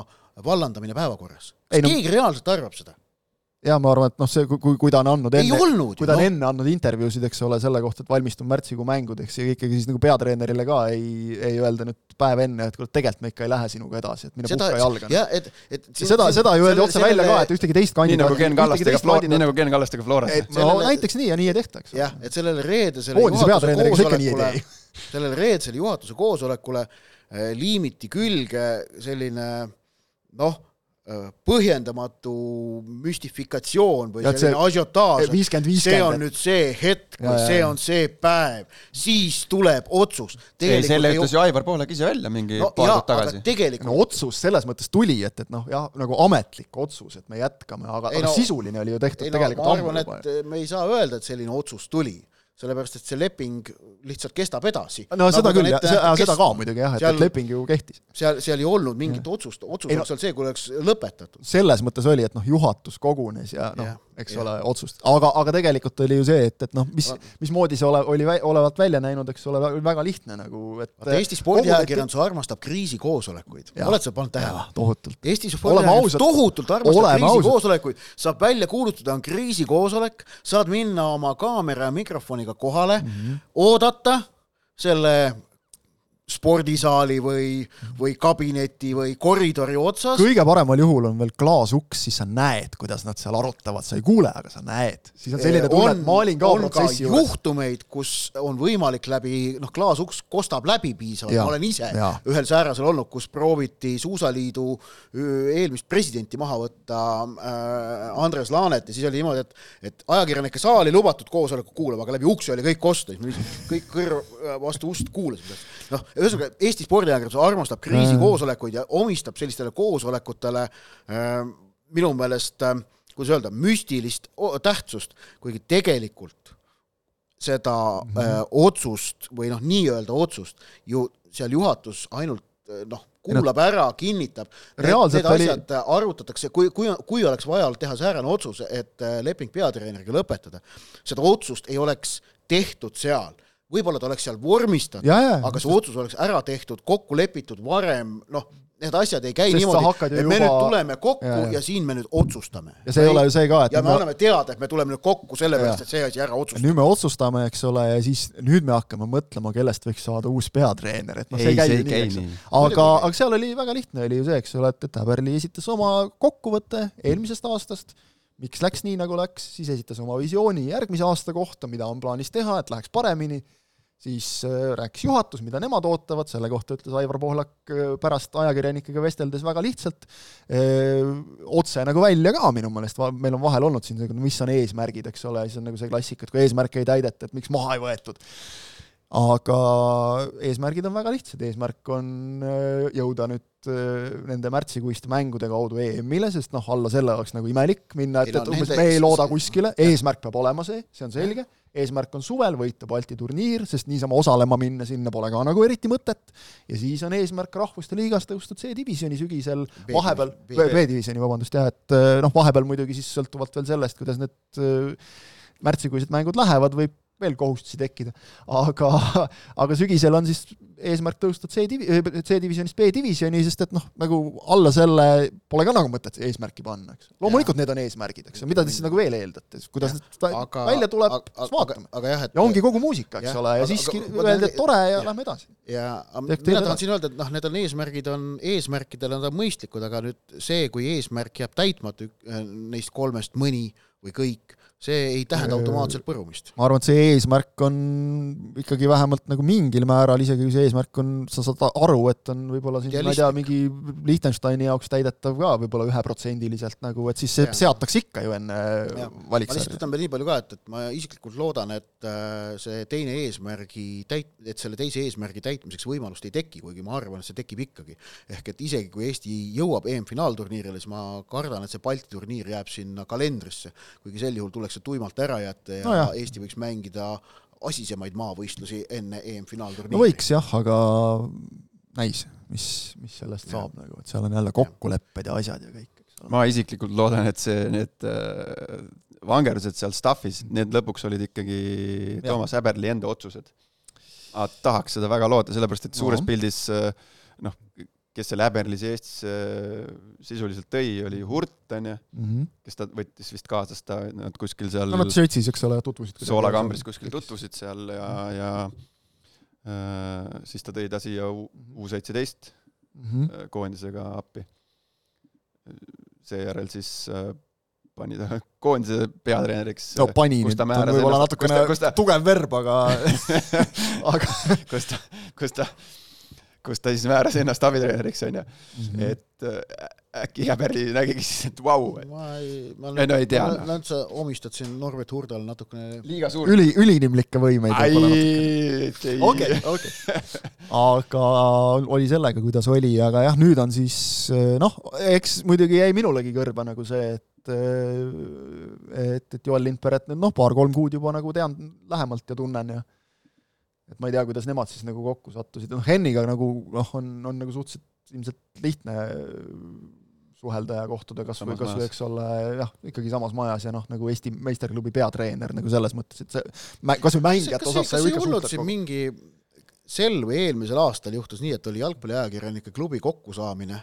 vallandamine päevakorras? kas no, keegi reaalselt arvab seda? Jaa, ma arvan, et noh, see, kui, kui ta on andnud enne, olnud, kui ta on no. enne andnud intervjuusid, eks ole, selle kohta, et valmistun märtsikuu mängudeks ja ikkagi siis nagu peatreenerile ka ei, ei öelda nüüd päev enne, et kuule, tegelikult me ikka ei lähe sinuga edasi, et mine seda, puhka jalga. jah, et, et siin, seda, seda ju öeldi otse välja ka, et ühtegi teist kandidaati nii nagu Ken Kallastega Flora, nii nagu Ken Kallastega Florasse. no sellele, näiteks nii ja nii ei tehta, eks. jah, et sellele reedesele koondise peatreeneriga sa ikka nii ei tee. sellele reedesele juhatuse koosolekule eh, liimiti külge selline noh, põhjendamatu müstifikatsioon või ja selline asiotaaž, see on nüüd see hetk või see on see päev, siis tuleb otsus. selle ütles ju Aivar Poolak ise välja mingi no, paar kuud tagasi. tegelikult no otsus selles mõttes tuli, et, et noh, jah, nagu ametlik otsus, et me jätkame, aga, aga no, sisuline oli ju tehtud ei, no, tegelikult ma arvan, et me ei saa öelda, et selline otsus tuli sellepärast et see leping lihtsalt kestab edasi. no nagu seda küll, seda ka muidugi jah, et, et leping ju kehtis. seal, seal ei olnud mingit ja. otsust, otsus oleks olnud see, kui oleks lõpetatud. selles mõttes oli, et noh, juhatus kogunes ja noh, eks ja. ole, otsust, aga, aga tegelikult oli ju see, et, et noh, mis, mismoodi see ole, oli vä olevat välja näinud, eks ole, väga lihtne nagu, et vaata Eesti spordiajakirjandus armastab kriisikoosolekuid, oled sa pannud tähele? tohutult. Eesti spordiajakirjandus tohutult armastab kriisikoosolekuid, saab välja kuulutada, on kriisikoosolek, saad minna oma kaamera ja mikrofoniga mikrofoniga kohale mm, -hmm. oodata selle spordisaali või, või kabineti või koridori otsas. kõige paremal juhul on veel klaasuks, siis sa näed, kuidas nad seal arutavad, sa ei kuule, aga sa näed. siis on selline tunne, et ma olin ka protsessi juures. juhtumeid, kus on võimalik läbi, noh, klaasuks kostab läbi piisavalt, ma olen ise ja. ühel säärasel olnud, kus prooviti Suusaliidu eelmist presidenti maha võtta äh, Andres Laanet ja siis oli niimoodi, et, et ajakirjanike saali lubatud koosoleku kuulama, aga läbi ukse oli kõik kosta, siis me kõik kõrv vastu ust kuulasime. noh, ühesõnaga, Eesti spordiajakirjandus armastab kriisikoosolekuid ja omistab sellistele koosolekutele äh, minu meelest äh, kuidas öelda, müstilist tähtsust, kuigi tegelikult seda mm -hmm. äh, otsust või noh, nii-öelda otsust ju seal juhatus ainult äh, noh, kuulab ära, kinnitab. Need asjad oli... arutatakse, kui, kui, kui oleks vaja teha säärane otsus, et äh, leping peatreeneriga lõpetada, seda otsust ei oleks tehtud seal võib-olla ta oleks seal vormistatud, aga see otsus oleks ära tehtud, kokku lepitud varem, noh, need asjad ei käi Sest niimoodi, et me juba... nüüd tuleme kokku ja, ja. ja siin me nüüd otsustame. ja see ei ole ju see ka, et ja me, me anname teada, et me tuleme nüüd kokku sellepärast, et see asi ära otsustada. nüüd me otsustame, eks ole, ja siis nüüd me hakkame mõtlema, kellest võiks saada uus peatreener, et noh, see ei käi ju nii, eks aga, aga seal oli väga lihtne, oli ju see, eks ole, et, et Häberli esitas oma kokkuvõtte eelmisest aastast, miks läks nii, nagu läks, siis esitas oma visiooni järgmise aasta kohta, mida on plaanis teha, et läheks paremini. Siis äh, rääkis juhatus, mida nemad ootavad, selle kohta ütles Aivar Pohlak äh, pärast ajakirjanikega vesteldes väga lihtsalt, äh, otse nagu välja ka minu meelest, meil on vahel olnud siin mis on eesmärgid, eks ole, siis on nagu see klassika, et kui eesmärke ei täideta, et miks maha ei võetud. aga eesmärgid on väga lihtsad, eesmärk on jõuda nüüd nende märtsikuiste mängude kaudu EM-ile, sest noh, alla selle oleks nagu imelik minna, et, et umbes me ei looda kuskile, eesmärk peab olema see, see on selge. Eesmärk on suvel võita Balti turniir, sest niisama osalema minna sinna pole ka nagu eriti mõtet, ja siis on eesmärk Rahvuste Liigas tõusta C-divisjoni sügisel, vahepeal, B-divisjoni, vabandust, jah, et eh, noh, vahepeal muidugi siis sõltuvalt veel sellest, kuidas need eh, märtsikuised mängud lähevad, võib veel kohustusi tekkida. aga, aga sügisel on siis eesmärk tõusta C-divi-, C-divisjonist B-divisjoni, sest et noh, nagu alla selle pole ka nagu mõtet eesmärki panna, eks. loomulikult ja. need on eesmärgid, eks, mida te siis nagu veel eeldate, kuidas need aga, välja tuleb, siis vaatame. ja ongi kogu muusika, eks ja, ole, ja siiski öeldi, et tore ja, ja lähme edasi. ja mina tahan siin öelda, et noh, need on eesmärgid, on, eesmärkidel on mõistlikud, aga nüüd see, kui eesmärk jääb täitmata, neist kolmest mõni või kõik, see ei tähenda automaatselt põrumist. ma arvan, et see eesmärk on ikkagi vähemalt nagu mingil määral, isegi kui see eesmärk on, sa saad aru, et on võib-olla siin, ma ei tea, mingi Liechtensteini jaoks täidetav ka võib-olla üheprotsendiliselt nagu, et siis see ja. seatakse ikka ju enne valiksarja. ma lihtsalt ütlen veel nii palju ka, et, et ma isiklikult loodan, et äh, see teine eesmärgi täit-, et selle teise eesmärgi täitmiseks võimalust ei teki, kuigi ma arvan, et see tekib ikkagi. ehk et isegi kui Eesti jõuab EM-finaalturniirile, siis ma kardan, et see Balti turniir jääb sinna kalendrisse, kuigi sel juhul tuleb tuleks see tuimalt ära jätta ja no jah. Eesti võiks mängida asisemaid maavõistlusi enne EM-finaalturniiri. no võiks jah, aga näis, mis, mis sellest ja. saab nagu, et seal on jälle kokkulepped ja asjad ja kõik, eks ole. ma isiklikult loodan, et see, need äh, vangerdused seal staff'is, need lõpuks olid ikkagi ja. Toomas Häberli enda otsused. tahaks seda väga loota, sellepärast et suures no. pildis äh, noh, kes selle Häberlise Eestisse äh, sisuliselt tõi, oli Hurt, onju mm, -hmm. kes ta võttis vist kaasas ta, nad kuskil seal no nad Šveitsis, eks ole, tutvusid. soolakambris kuskil tutvusid seal ja, ja äh, siis ta tõi ta siia U seitseteist mm -hmm. koondisega appi. seejärel siis äh, pani ta koondise peatreeneriks. no pani nüüd, ta on võib-olla natukene tugev verb, aga aga kus ta, kus ta kus ta siis määras ennast abitreeneriks, onju. -hmm. et äh, äkki Häberli nägigi siis, et vau wow,. ma ei, ma ei, no ei tea. ma näen, sa omistad siin Norbert Hurdale natukene liiga suurt. üli, ülinimlikke võimeid. okei, okei. aga oli sellega, kuidas oli, aga jah, nüüd on siis noh, eks muidugi jäi minulegi kõrva nagu see, et et, et Joel Lindperet nüüd noh, paar-kolm kuud juba nagu tean lähemalt ja tunnen ja et ma ei tea, kuidas nemad siis nagu kokku sattusid, noh Henniga nagu noh, on, on nagu suhteliselt ilmselt lihtne suhelda ja kohtuda kas või, kas või eks ole jah, ikkagi samas majas ja noh, nagu Eesti meisterklubi peatreener nagu selles mõttes, et see kas või mängijate osas sa ju ikka suhtled kokku. mingi sel või eelmisel aastal juhtus nii, et oli jalgpalliajakirjanike klubi kokkusaamine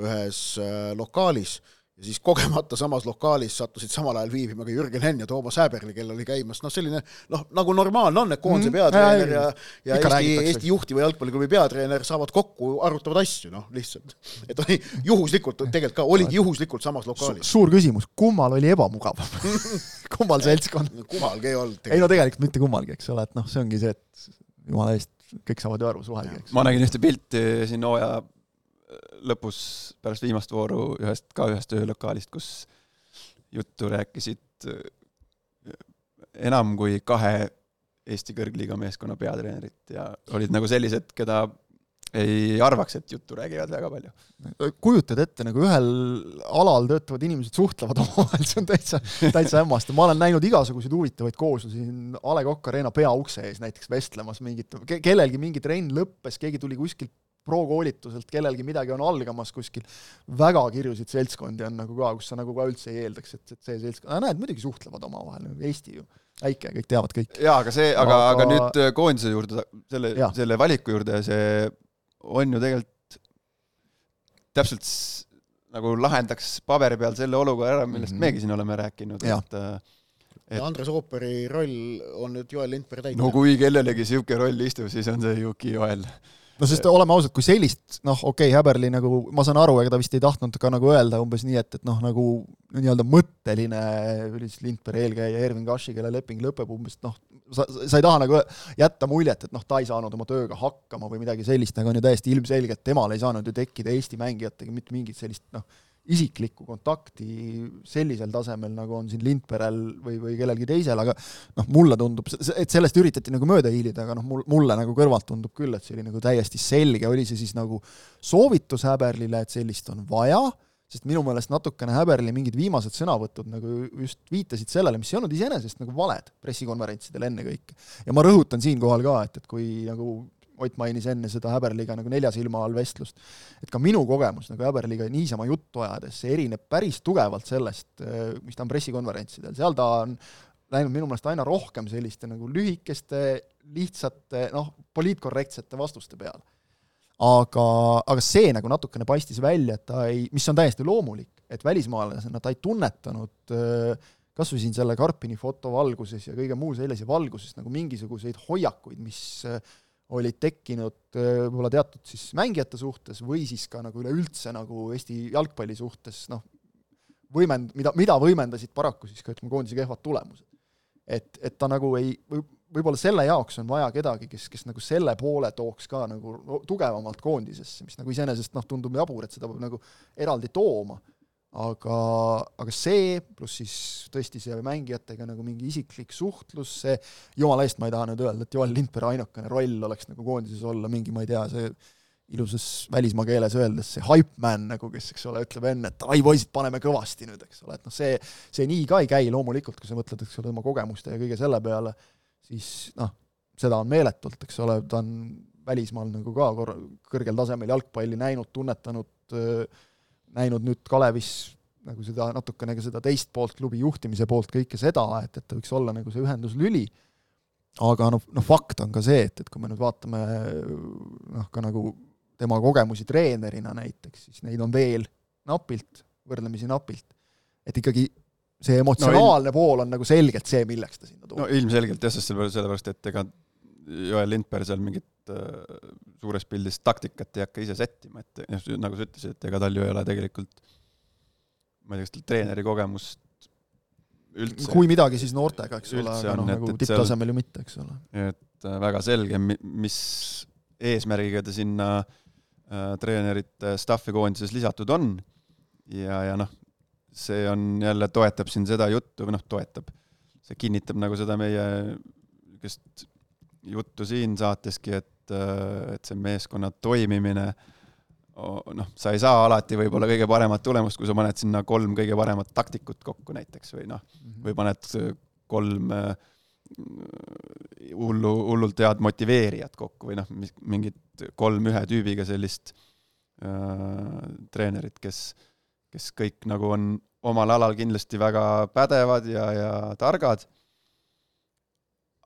ühes äh, lokaalis ja siis kogemata samas lokaalis sattusid samal ajal viibima ka Jürgen Henn ja Toomas Häberli, kellel oli käimas noh, selline noh, nagu normaalne on, et koondise mm, peatreener ja ja Ikka Eesti, Eesti juhtiva jalgpalliklubi peatreener saavad kokku, arutavad asju, noh, lihtsalt. et oli juhuslikult, tegelikult ka oligi juhuslikult samas lokaalis Su. suur küsimus, kummal oli ebamugavam kummal seltskond? kummalgi ei olnud. ei no tegelikult mitte kummalgi, eks ole, et noh, see ongi see, et jumala eest, kõik saavad ju aru, suhelge, eks. ma nägin ühte pilti siin hooaja lõpus pärast viimast vooru ühest, ka ühest öölokaalist, kus juttu rääkisid äh, enam kui kahe Eesti kõrgliiga meeskonna peatreenerit ja olid nagu sellised, keda ei arvaks, et juttu räägivad väga palju. kujutad ette, nagu ühel alal töötavad inimesed suhtlevad omavahel, see on täitsa, täitsa hämmastav, ma olen näinud igasuguseid huvitavaid kooslusi siin A Le Coq Arena peaukse ees näiteks vestlemas mingit ke, kellelgi mingi trenn lõppes, keegi tuli kuskilt pro-koolituselt, kellelgi midagi on algamas kuskil, väga kirjusid seltskondi on nagu ka, kus sa nagu ka üldse ei eeldaks, et, et see seltskond, näed, muidugi suhtlevad omavahel, nagu Eesti ju, väike, kõik teavad kõik. jaa, aga see, aga, aga, aga nüüd koondise juurde, selle, selle valiku juurde, see on ju tegelikult täpselt nagu lahendaks paberi peal selle olukorra ära, millest mm -hmm. meiegi siin oleme rääkinud, et äh, et ja Andres Ooperi roll on nüüd Joel Lindberg täitnud. no kui kellelegi niisugune roll istub, siis on see Yuki Joel no sest oleme ausad, kui sellist, noh, okei okay,, Häberli nagu, ma saan aru, ega ta vist ei tahtnud ka nagu öelda umbes nii, et, et noh, nagu nii-öelda mõtteline Lindbergi eelkäija Ervin Kashi, kelle leping lõpeb umbes noh, sa, sa ei taha nagu jätta muljet, et noh, ta ei saanud oma tööga hakkama või midagi sellist, aga on ju täiesti ilmselge, et temal ei saanud ju tekkida Eesti mängijatega mitte mingit sellist noh, isiklikku kontakti sellisel tasemel, nagu on siin Lindperel või, või kellelgi teisel, aga noh, mulle tundub, et sellest üritati nagu mööda hiilida, aga noh, mul, mulle nagu kõrvalt tundub küll, et see oli nagu täiesti selge, oli see siis nagu soovitus Häberlile, et sellist on vaja, sest minu meelest natukene Häberli mingid viimased sõnavõtud nagu just viitasid sellele, mis ei olnud iseenesest nagu valed pressikonverentsidel ennekõike. ja ma rõhutan siinkohal ka, et, et kui nagu Ott mainis enne seda Häberliga nagu nelja silma all vestlust, et ka minu kogemus nagu Häberliga niisama juttu ajades, see erineb päris tugevalt sellest, mis ta on pressikonverentsidel, seal ta on läinud minu meelest aina rohkem selliste nagu lühikeste, lihtsate, noh, poliitkorrektsete vastuste peale. aga, aga see nagu natukene paistis välja, et ta ei, mis on täiesti loomulik, et välismaalasena ta ei tunnetanud kas või siin selle Karpini foto valguses ja kõige muu sellise valguses nagu mingisuguseid hoiakuid, mis olid tekkinud äh, võib-olla teatud siis mängijate suhtes või siis ka nagu üleüldse nagu Eesti jalgpalli suhtes, noh, võimend-, mida, mida võimendasid paraku siis ka ütleme, koondise kehvad tulemused. et, et ta nagu ei, või võib-olla selle jaoks on vaja kedagi, kes, kes nagu selle poole tooks ka nagu tugevamalt koondisesse, mis nagu iseenesest noh, tundub jabur, et seda peab nagu eraldi tooma aga, aga see, pluss siis tõesti see mängijatega nagu mingi isiklik suhtlus, see, jumala eest ma ei taha nüüd öelda, et Joel Lindberg ainukene roll oleks nagu koondises olla mingi, ma ei tea, see ilusas välismaa keeles öeldes see hype man nagu, kes, eks ole, ütleb enne, et ai poisid, paneme kõvasti nüüd, eks ole, et noh, see, see nii ka ei käi loomulikult, kui sa mõtled, eks ole, tema kogemuste ja kõige selle peale, siis noh, seda on meeletult, eks ole, ta on välismaal nagu ka korra-, kõrgel tasemel jalgpalli näinud, tunnetanud äh, näinud nüüd Kalevis nagu seda natukene ka seda teist poolt, klubi juhtimise poolt, kõike seda, et, et ta võiks olla nagu see ühenduslüli, aga noh, noh fakt on ka see, et, et kui me nüüd vaatame noh, ka nagu tema kogemusi treenerina näiteks, siis neid on veel napilt, võrdlemisi napilt. et ikkagi see emotsionaalne no, pool on nagu selgelt see, milleks ta sinna tuleb. no ilmselgelt jah, sest sellepärast, et ega Joel Lindberg seal mingit äh, suures pildis taktikat ei hakka ise sättima, et noh, nagu sa ütlesid, et ega tal ju ei ole tegelikult ma ei tea, kas tal treeneri kogemust üldse kui midagi, siis noortega, eks ole, aga noh, nagu tipptasemel ju mitte, eks ole. et äh, väga selge, mis eesmärgiga ta sinna äh, treenerite staff'i koondises lisatud on ja, ja noh, see on jälle, toetab siin seda juttu või noh, toetab, see kinnitab nagu seda meie niisugust juttu siin saateski, et, äh, et see meeskonna toimimine noh, sa ei saa alati võib-olla kõige paremat tulemust, kui sa paned sinna kolm kõige paremat taktikut kokku näiteks või noh, mhm. või paned kolm äh, hullu, hullult head motiveerijat kokku või noh, mingit kolm ühe tüübiga sellist äh, treenerit, kes, kes kõik nagu on omal alal kindlasti väga pädevad ja, ja targad,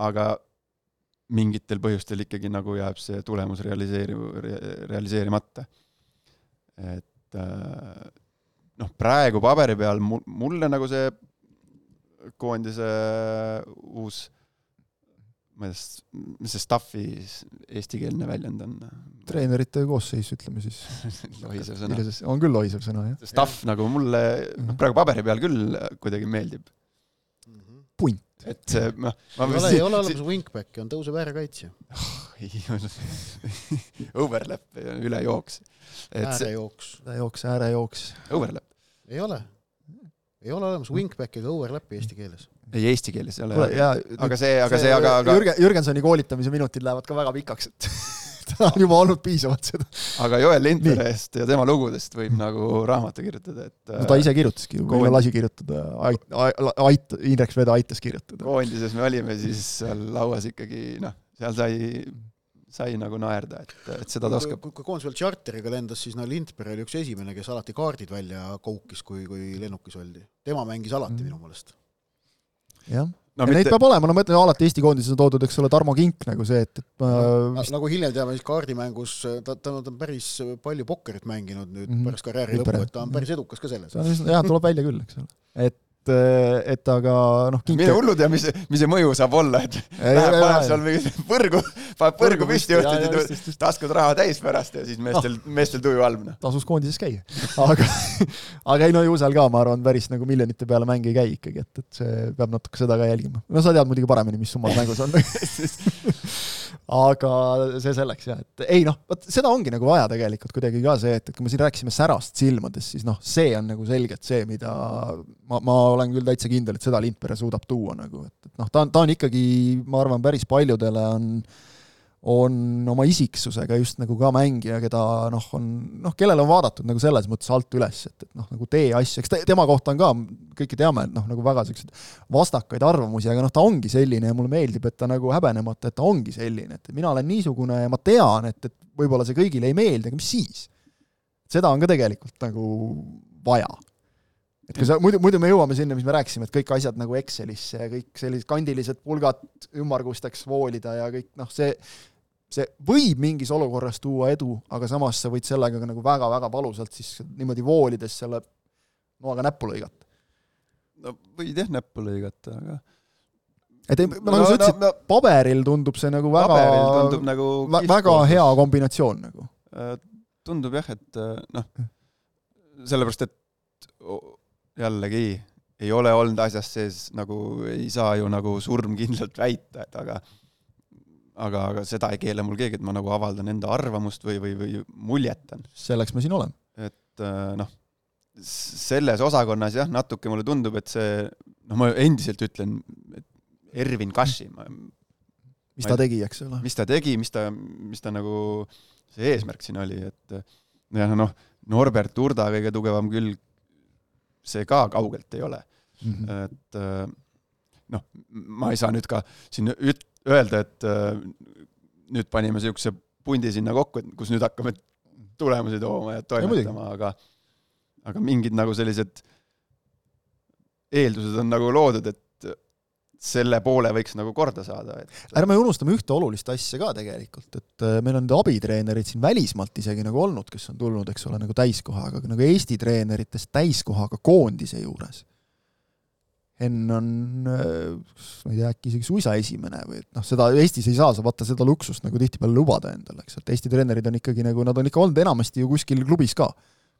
aga mingitel põhjustel ikkagi nagu jääb see tulemus realiseeri-, realiseerimata. et äh, noh, praegu paberi peal mu-, mulle nagu see koondise uus ma ei tea, mis see staff'i eestikeelne väljend on? treenerite koosseis, ütleme siis lohisev sõna. on küll lohisev sõna, jah. Staff nagu mulle noh, praegu paberi peal küll kuidagi meeldib. punt et see noh. ei ole, ei ole olemas wingback'i, on tõusev äärekaitsja Overlap, ülejooks. äärejooks. ülejooks, äärejooks. Overlap. ei ole. ei ole olemas wingback'i ega overlap'i eesti keeles. ei, eesti keeles ei ole. aga see, aga see, aga, aga Jürgen, Jürgensoni koolitamise minutid lähevad ka väga pikaks, et seda on juba olnud piisavalt seda. aga Joel Lindbergist ja tema lugudest võib nagu raamatu kirjutada, et no ta ise kirjutaski, või lasi kirjutada, ait-, ait-, Indrek Sveda aitas kirjutada. koondises me olime siis seal lauas ikkagi noh, seal sai sai nagu naerda, et, et seda ta oskab. kui, kui koondis veel tšarteriga lendas, siis no Lindberg oli üks esimene, kes alati kaardid välja koukis, kui, kui lennukis oldi. tema mängis alati mm. minu meelest. jah no,. ja mitte... neid peab olema, no ma ütlen, alati Eesti koondises on toodud, eks ole, Tarmo Kink nagu see, et, et no, vist... nagu hiljem teame, siis kaardimängus ta, ta, ta on päris palju pokkerit mänginud nüüd mm -hmm. pärast karjääri lõppu, et ta on päris edukas ka selles. jah, tuleb välja küll, eks ole. et et, et aga noh. mine hullu tea, mis, mis see mõju saab olla, et läheb, paneb seal mingi põrgu, paneb põrgu püsti õhtuti, taskud raha täis pärast ja siis meestel no., meestel tuju halb. Noh. tasus koondises käia. aga, aga ei no ju seal ka, ma arvan, päris nagu miljonite peale mäng ei käi ikkagi, et, et see peab natuke seda ka jälgima. no sa tead muidugi paremini, mis summad mängus on aga see selleks jah, et ei noh, vot seda ongi nagu vaja tegelikult kuidagi ka see, et, et kui me siin rääkisime särast silmades, siis noh, see on nagu selgelt see, mida ma, ma olen küll täitsa kindel, et seda Lindpere suudab tuua nagu, et, et noh, ta on, ta on ikkagi, ma arvan, päris paljudele on on oma isiksusega just nagu ka mängija, keda noh, on noh, kellele on vaadatud nagu selles mõttes alt üles, et, et noh, nagu tee asju, eks te, tema kohta on ka, kõike teame, et noh, nagu väga selliseid vastakaid arvamusi, aga noh, ta ongi selline ja mulle meeldib, et ta nagu häbenemata, et ta ongi selline, et mina olen niisugune ja ma tean, et, et võib-olla see kõigile ei meeldi, aga mis siis? seda on ka tegelikult nagu vaja et kui sa, muidu, muidu me jõuame sinna, mis me rääkisime, et kõik asjad nagu Excelisse ja kõik sellised kandilised pulgad ümmargusteks voolida ja kõik noh, see see võib mingis olukorras tuua edu, aga samas sa võid sellega ka nagu väga-väga valusalt siis niimoodi voolides selle noaga näppu lõigata. no võid jah näppu lõigata, aga et ei, nagu no, sa ütlesid no,, no, paberil tundub see nagu väga, nagu väga hea kombinatsioon nagu. Äh, tundub jah, et äh, noh, sellepärast, et jällegi ei ole olnud asjas sees nagu, ei saa ju nagu surmkindlalt väita, et aga aga, aga seda ei keela mul keegi, et ma nagu avaldan enda arvamust või, või, või muljetan. selleks ma siin olen. et äh, noh, selles osakonnas jah, natuke mulle tundub, et see, noh, ma endiselt ütlen, et Ervin Kaši ma mis ta tegi, eks ole. mis ta tegi, mis ta, mis ta nagu, see eesmärk siin oli, et jah, noh, Norbert Urda kõige tugevam külg, see ka kaugelt ei ole mm. -hmm. et äh, noh, ma ei saa nüüd ka siin üt-, öelda, et äh, nüüd panime niisuguse pundi sinna kokku, et kus nüüd hakkame tulemusi tooma ja toimetama, aga aga mingid nagu sellised eeldused on nagu loodud, et selle poole võiks nagu korda saada, et ärme unustame ühte olulist asja ka tegelikult, et äh, meil on abitreenerid siin välismaalt isegi nagu olnud, kes on tulnud, eks ole, nagu täiskohaga, aga nagu Eesti treeneritest täiskohaga koondise juures Henn on, äh, ma ei tea, äkki isegi suisa esimene või et noh, seda Eestis ei saa sa vaata seda luksust nagu tihtipeale lubada endale, eks, et Eesti treenerid on ikkagi nagu, nad on ikka olnud enamasti ju kuskil klubis ka.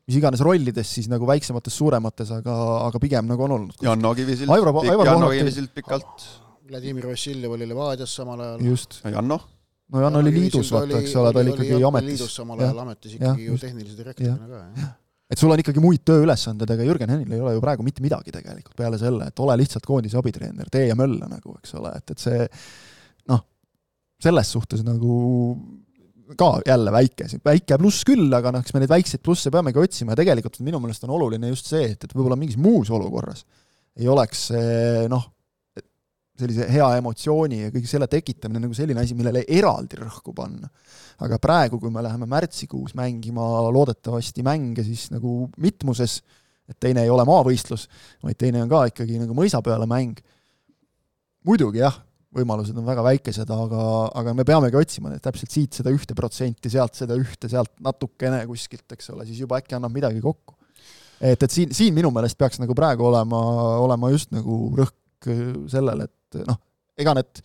mis iganes rollides siis nagu väiksemates, suuremates, aga, aga pigem nagu on olnud. Janno Kivisild, Janno Kivisild pikalt. Vladimir Vassiljev oli Levadias samal ajal. just. Janno? no Janno oli liidus, vaata, eks ole, ta oli ikkagi ametis. liidus samal ajal ametis ikkagi ju tehnilise direktorina ka, jah et sul on ikkagi muid tööülesanded, ega Jürgen Hennil ei ole ju praegu mitte midagi tegelikult peale selle, et ole lihtsalt koondise abitreener, tee ja mölla nagu, eks ole, et, et see noh, selles suhtes nagu ka jälle väike, väike pluss küll, aga noh, eks me neid väikseid plusse peamegi otsima. Ja tegelikult minu meelest on oluline just see, et, et võib-olla mingis muus olukorras ei oleks see noh, sellise hea emotsiooni ja kõige selle tekitamine nagu selline asi, millele eraldi rõhku panna. aga praegu, kui me läheme märtsikuus mängima loodetavasti mänge siis nagu mitmuses, et teine ei ole maavõistlus, vaid teine on ka ikkagi nagu mõisa peale mäng, muidugi jah, võimalused on väga väikesed, aga, aga me peamegi otsima täpselt siit seda ühte protsenti, sealt seda ühte, sealt natukene kuskilt, eks ole, siis juba äkki annab midagi kokku. et, et siin, siin minu meelest peaks nagu praegu olema, olema just nagu rõhk sellele, et et noh, ega need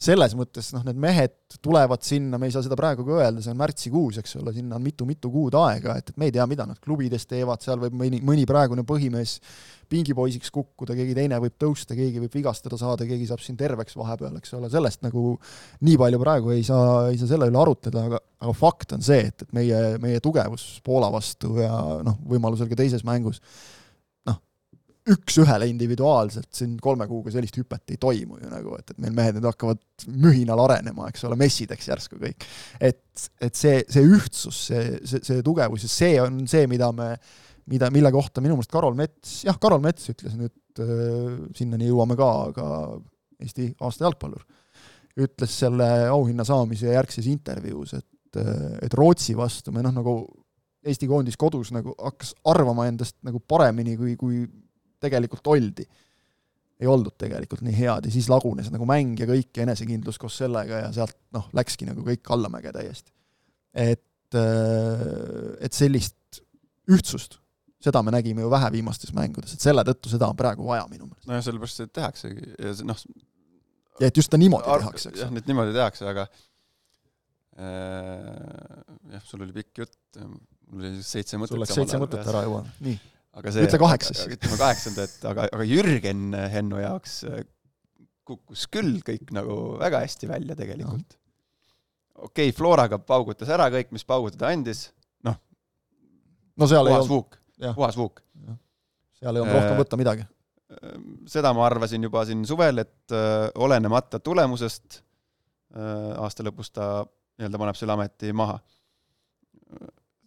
selles mõttes noh, need mehed tulevad sinna, me ei saa seda praegu ka öelda, see on märtsikuus, eks ole, sinna on mitu-mitu kuud aega, et, et me ei tea, mida nad klubides teevad, seal võib mõni, mõni praegune põhimees pingipoisiks kukkuda, keegi teine võib tõusta, keegi võib vigastada saada, keegi saab siin terveks vahepeal, eks ole, sellest nagu nii palju praegu ei saa, ei saa selle üle arutleda, aga, aga fakt on see, et, et meie, meie tugevus Poola vastu ja noh, võimalusel ka teises mängus üks-ühele individuaalselt siin kolme kuuga sellist hüpet ei toimu ju nagu, et, et meil mehed nüüd hakkavad mühinal arenema, eks ole, messideks järsku kõik. et, et see, see ühtsus, see, see, see tugevus ja see on see, mida me, mida, mille kohta minu meelest Karol Mets, jah, Karol Mets ütles nüüd äh,, sinnani jõuame ka, aga Eesti aasta jalgpallur, ütles selle auhinna saamise järgses intervjuus, et, et Rootsi vastu me noh, nagu Eesti koondis kodus nagu hakkas arvama endast nagu paremini, kui, kui tegelikult oldi. ei oldud tegelikult nii head ja siis lagunes nagu mäng ja kõik ja enesekindlus koos sellega ja sealt noh, läkski nagu kõik allamäge täiesti. et, et sellist ühtsust, seda me nägime ju vähe viimastes mängudes, et selle tõttu seda on praegu vaja minu meelest. nojah, sellepärast seda tehaksegi ja see noh, ja et just ta niimoodi tehakse, eks. jah, nüüd niimoodi tehakse, aga äh, jah, sul oli pikk jutt, mul oli seitse mõtet. sul läks seitse mõtet ära juba, nii. Aga see, ütle kaheksa siis. ütleme kaheksanda, et aga, aga Jürgen Hennu jaoks äh, kukkus küll kõik nagu väga hästi välja tegelikult. okei okay,, Floraga paugutas ära kõik, mis paugutada andis, noh. no seal puhas vuuk, puhas vuuk. seal ei olnud rohkem võtta midagi seda ma arvasin juba siin suvel, et olenemata tulemusest aasta lõpus ta nii-öelda paneb selle ameti maha.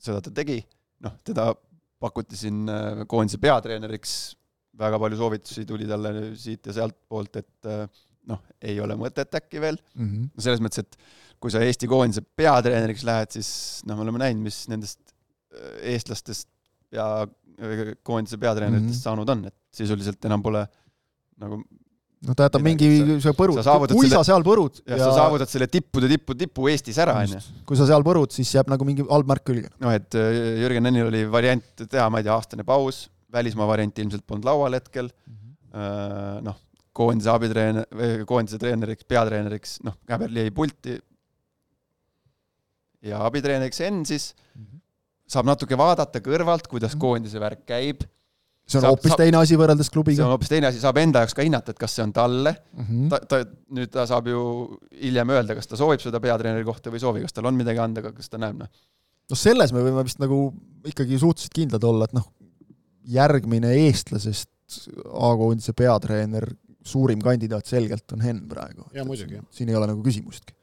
seda ta tegi, noh, teda pakuti siin koondise peatreeneriks, väga palju soovitusi tuli talle siit ja sealtpoolt, et noh, ei ole mõtet äkki veel mm, -hmm. no selles mõttes, et kui sa Eesti koondise peatreeneriks lähed, siis noh, me oleme näinud, mis nendest eestlastest ja koondise peatreeneritest mm -hmm. saanud on, et sisuliselt enam pole nagu no ta jätab mingi see põrud, kui selle, sa seal põrud ja, ja sa saavutad selle tippude tippu tipu Eestis ära, on ju. kui sa seal põrud, siis jääb nagu mingi halb märk külge. noh, et äh, Jürgen Ennil oli variant teha, ma ei tea, aastane paus, välismaa varianti ilmselt polnud laual hetkel mm -hmm., noh, koondise abitreener, koondise treeneriks, peatreeneriks, noh, Käberli jäi pulti ja abitreeneriks Enn siis mm, -hmm saab natuke vaadata kõrvalt, kuidas mhm. koondise värk käib. See on saab, hoopis teine asi võrreldes klubiga. see on hoopis teine asi, saab enda jaoks ka hinnata, et kas see on talle mm. -hmm. ta, ta, nüüd ta saab ju hiljem öelda, kas ta soovib seda peatreeneri kohta või ei soovi, kas tal on midagi anda, kas ta näeb, noh. noh, selles me võime vist nagu ikkagi suhteliselt kindlad olla, et noh, järgmine eestlasest A-koondise peatreener, suurim kandidaat selgelt on Henn praegu. siin ei ole nagu küsimustki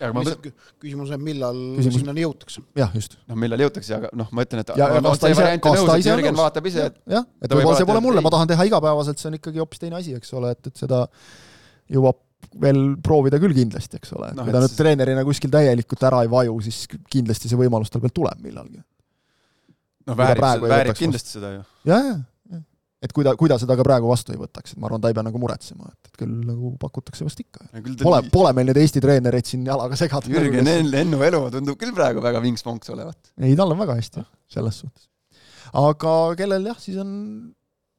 lihtsalt küsimus on, millal küsimus... sinnani jõutakse. jah, just. noh, millal jõutakse, aga noh, ma ütlen, et ja, ja kas ta ise, kas ta ise on nõus? vaatab ise, et jah, et võib-olla see pole mulle, ma tahan teha igapäevaselt, see on ikkagi hoopis teine asi, eks ole, et, et seda jõuab veel proovida küll kindlasti, eks ole no,, kui ta nüüd siis... treenerina kuskil täielikult ära ei vaju, siis kindlasti see võimalus tal veel tuleb millalgi. no väärib, väärib kindlasti seda ju. jah, jah et kui ta, kui ta seda ka praegu vastu ei võtaks, et ma arvan, ta ei pea nagu muretsema, et, et küll nagu pakutakse vast ikka. Pole, pole meil neid Eesti treenereid siin jalaga segada. Jürgen Ennu elu tundub küll praegu väga vinks-vonks olevat. ei, tal on väga hästi, selles suhtes. aga kellel jah, siis on,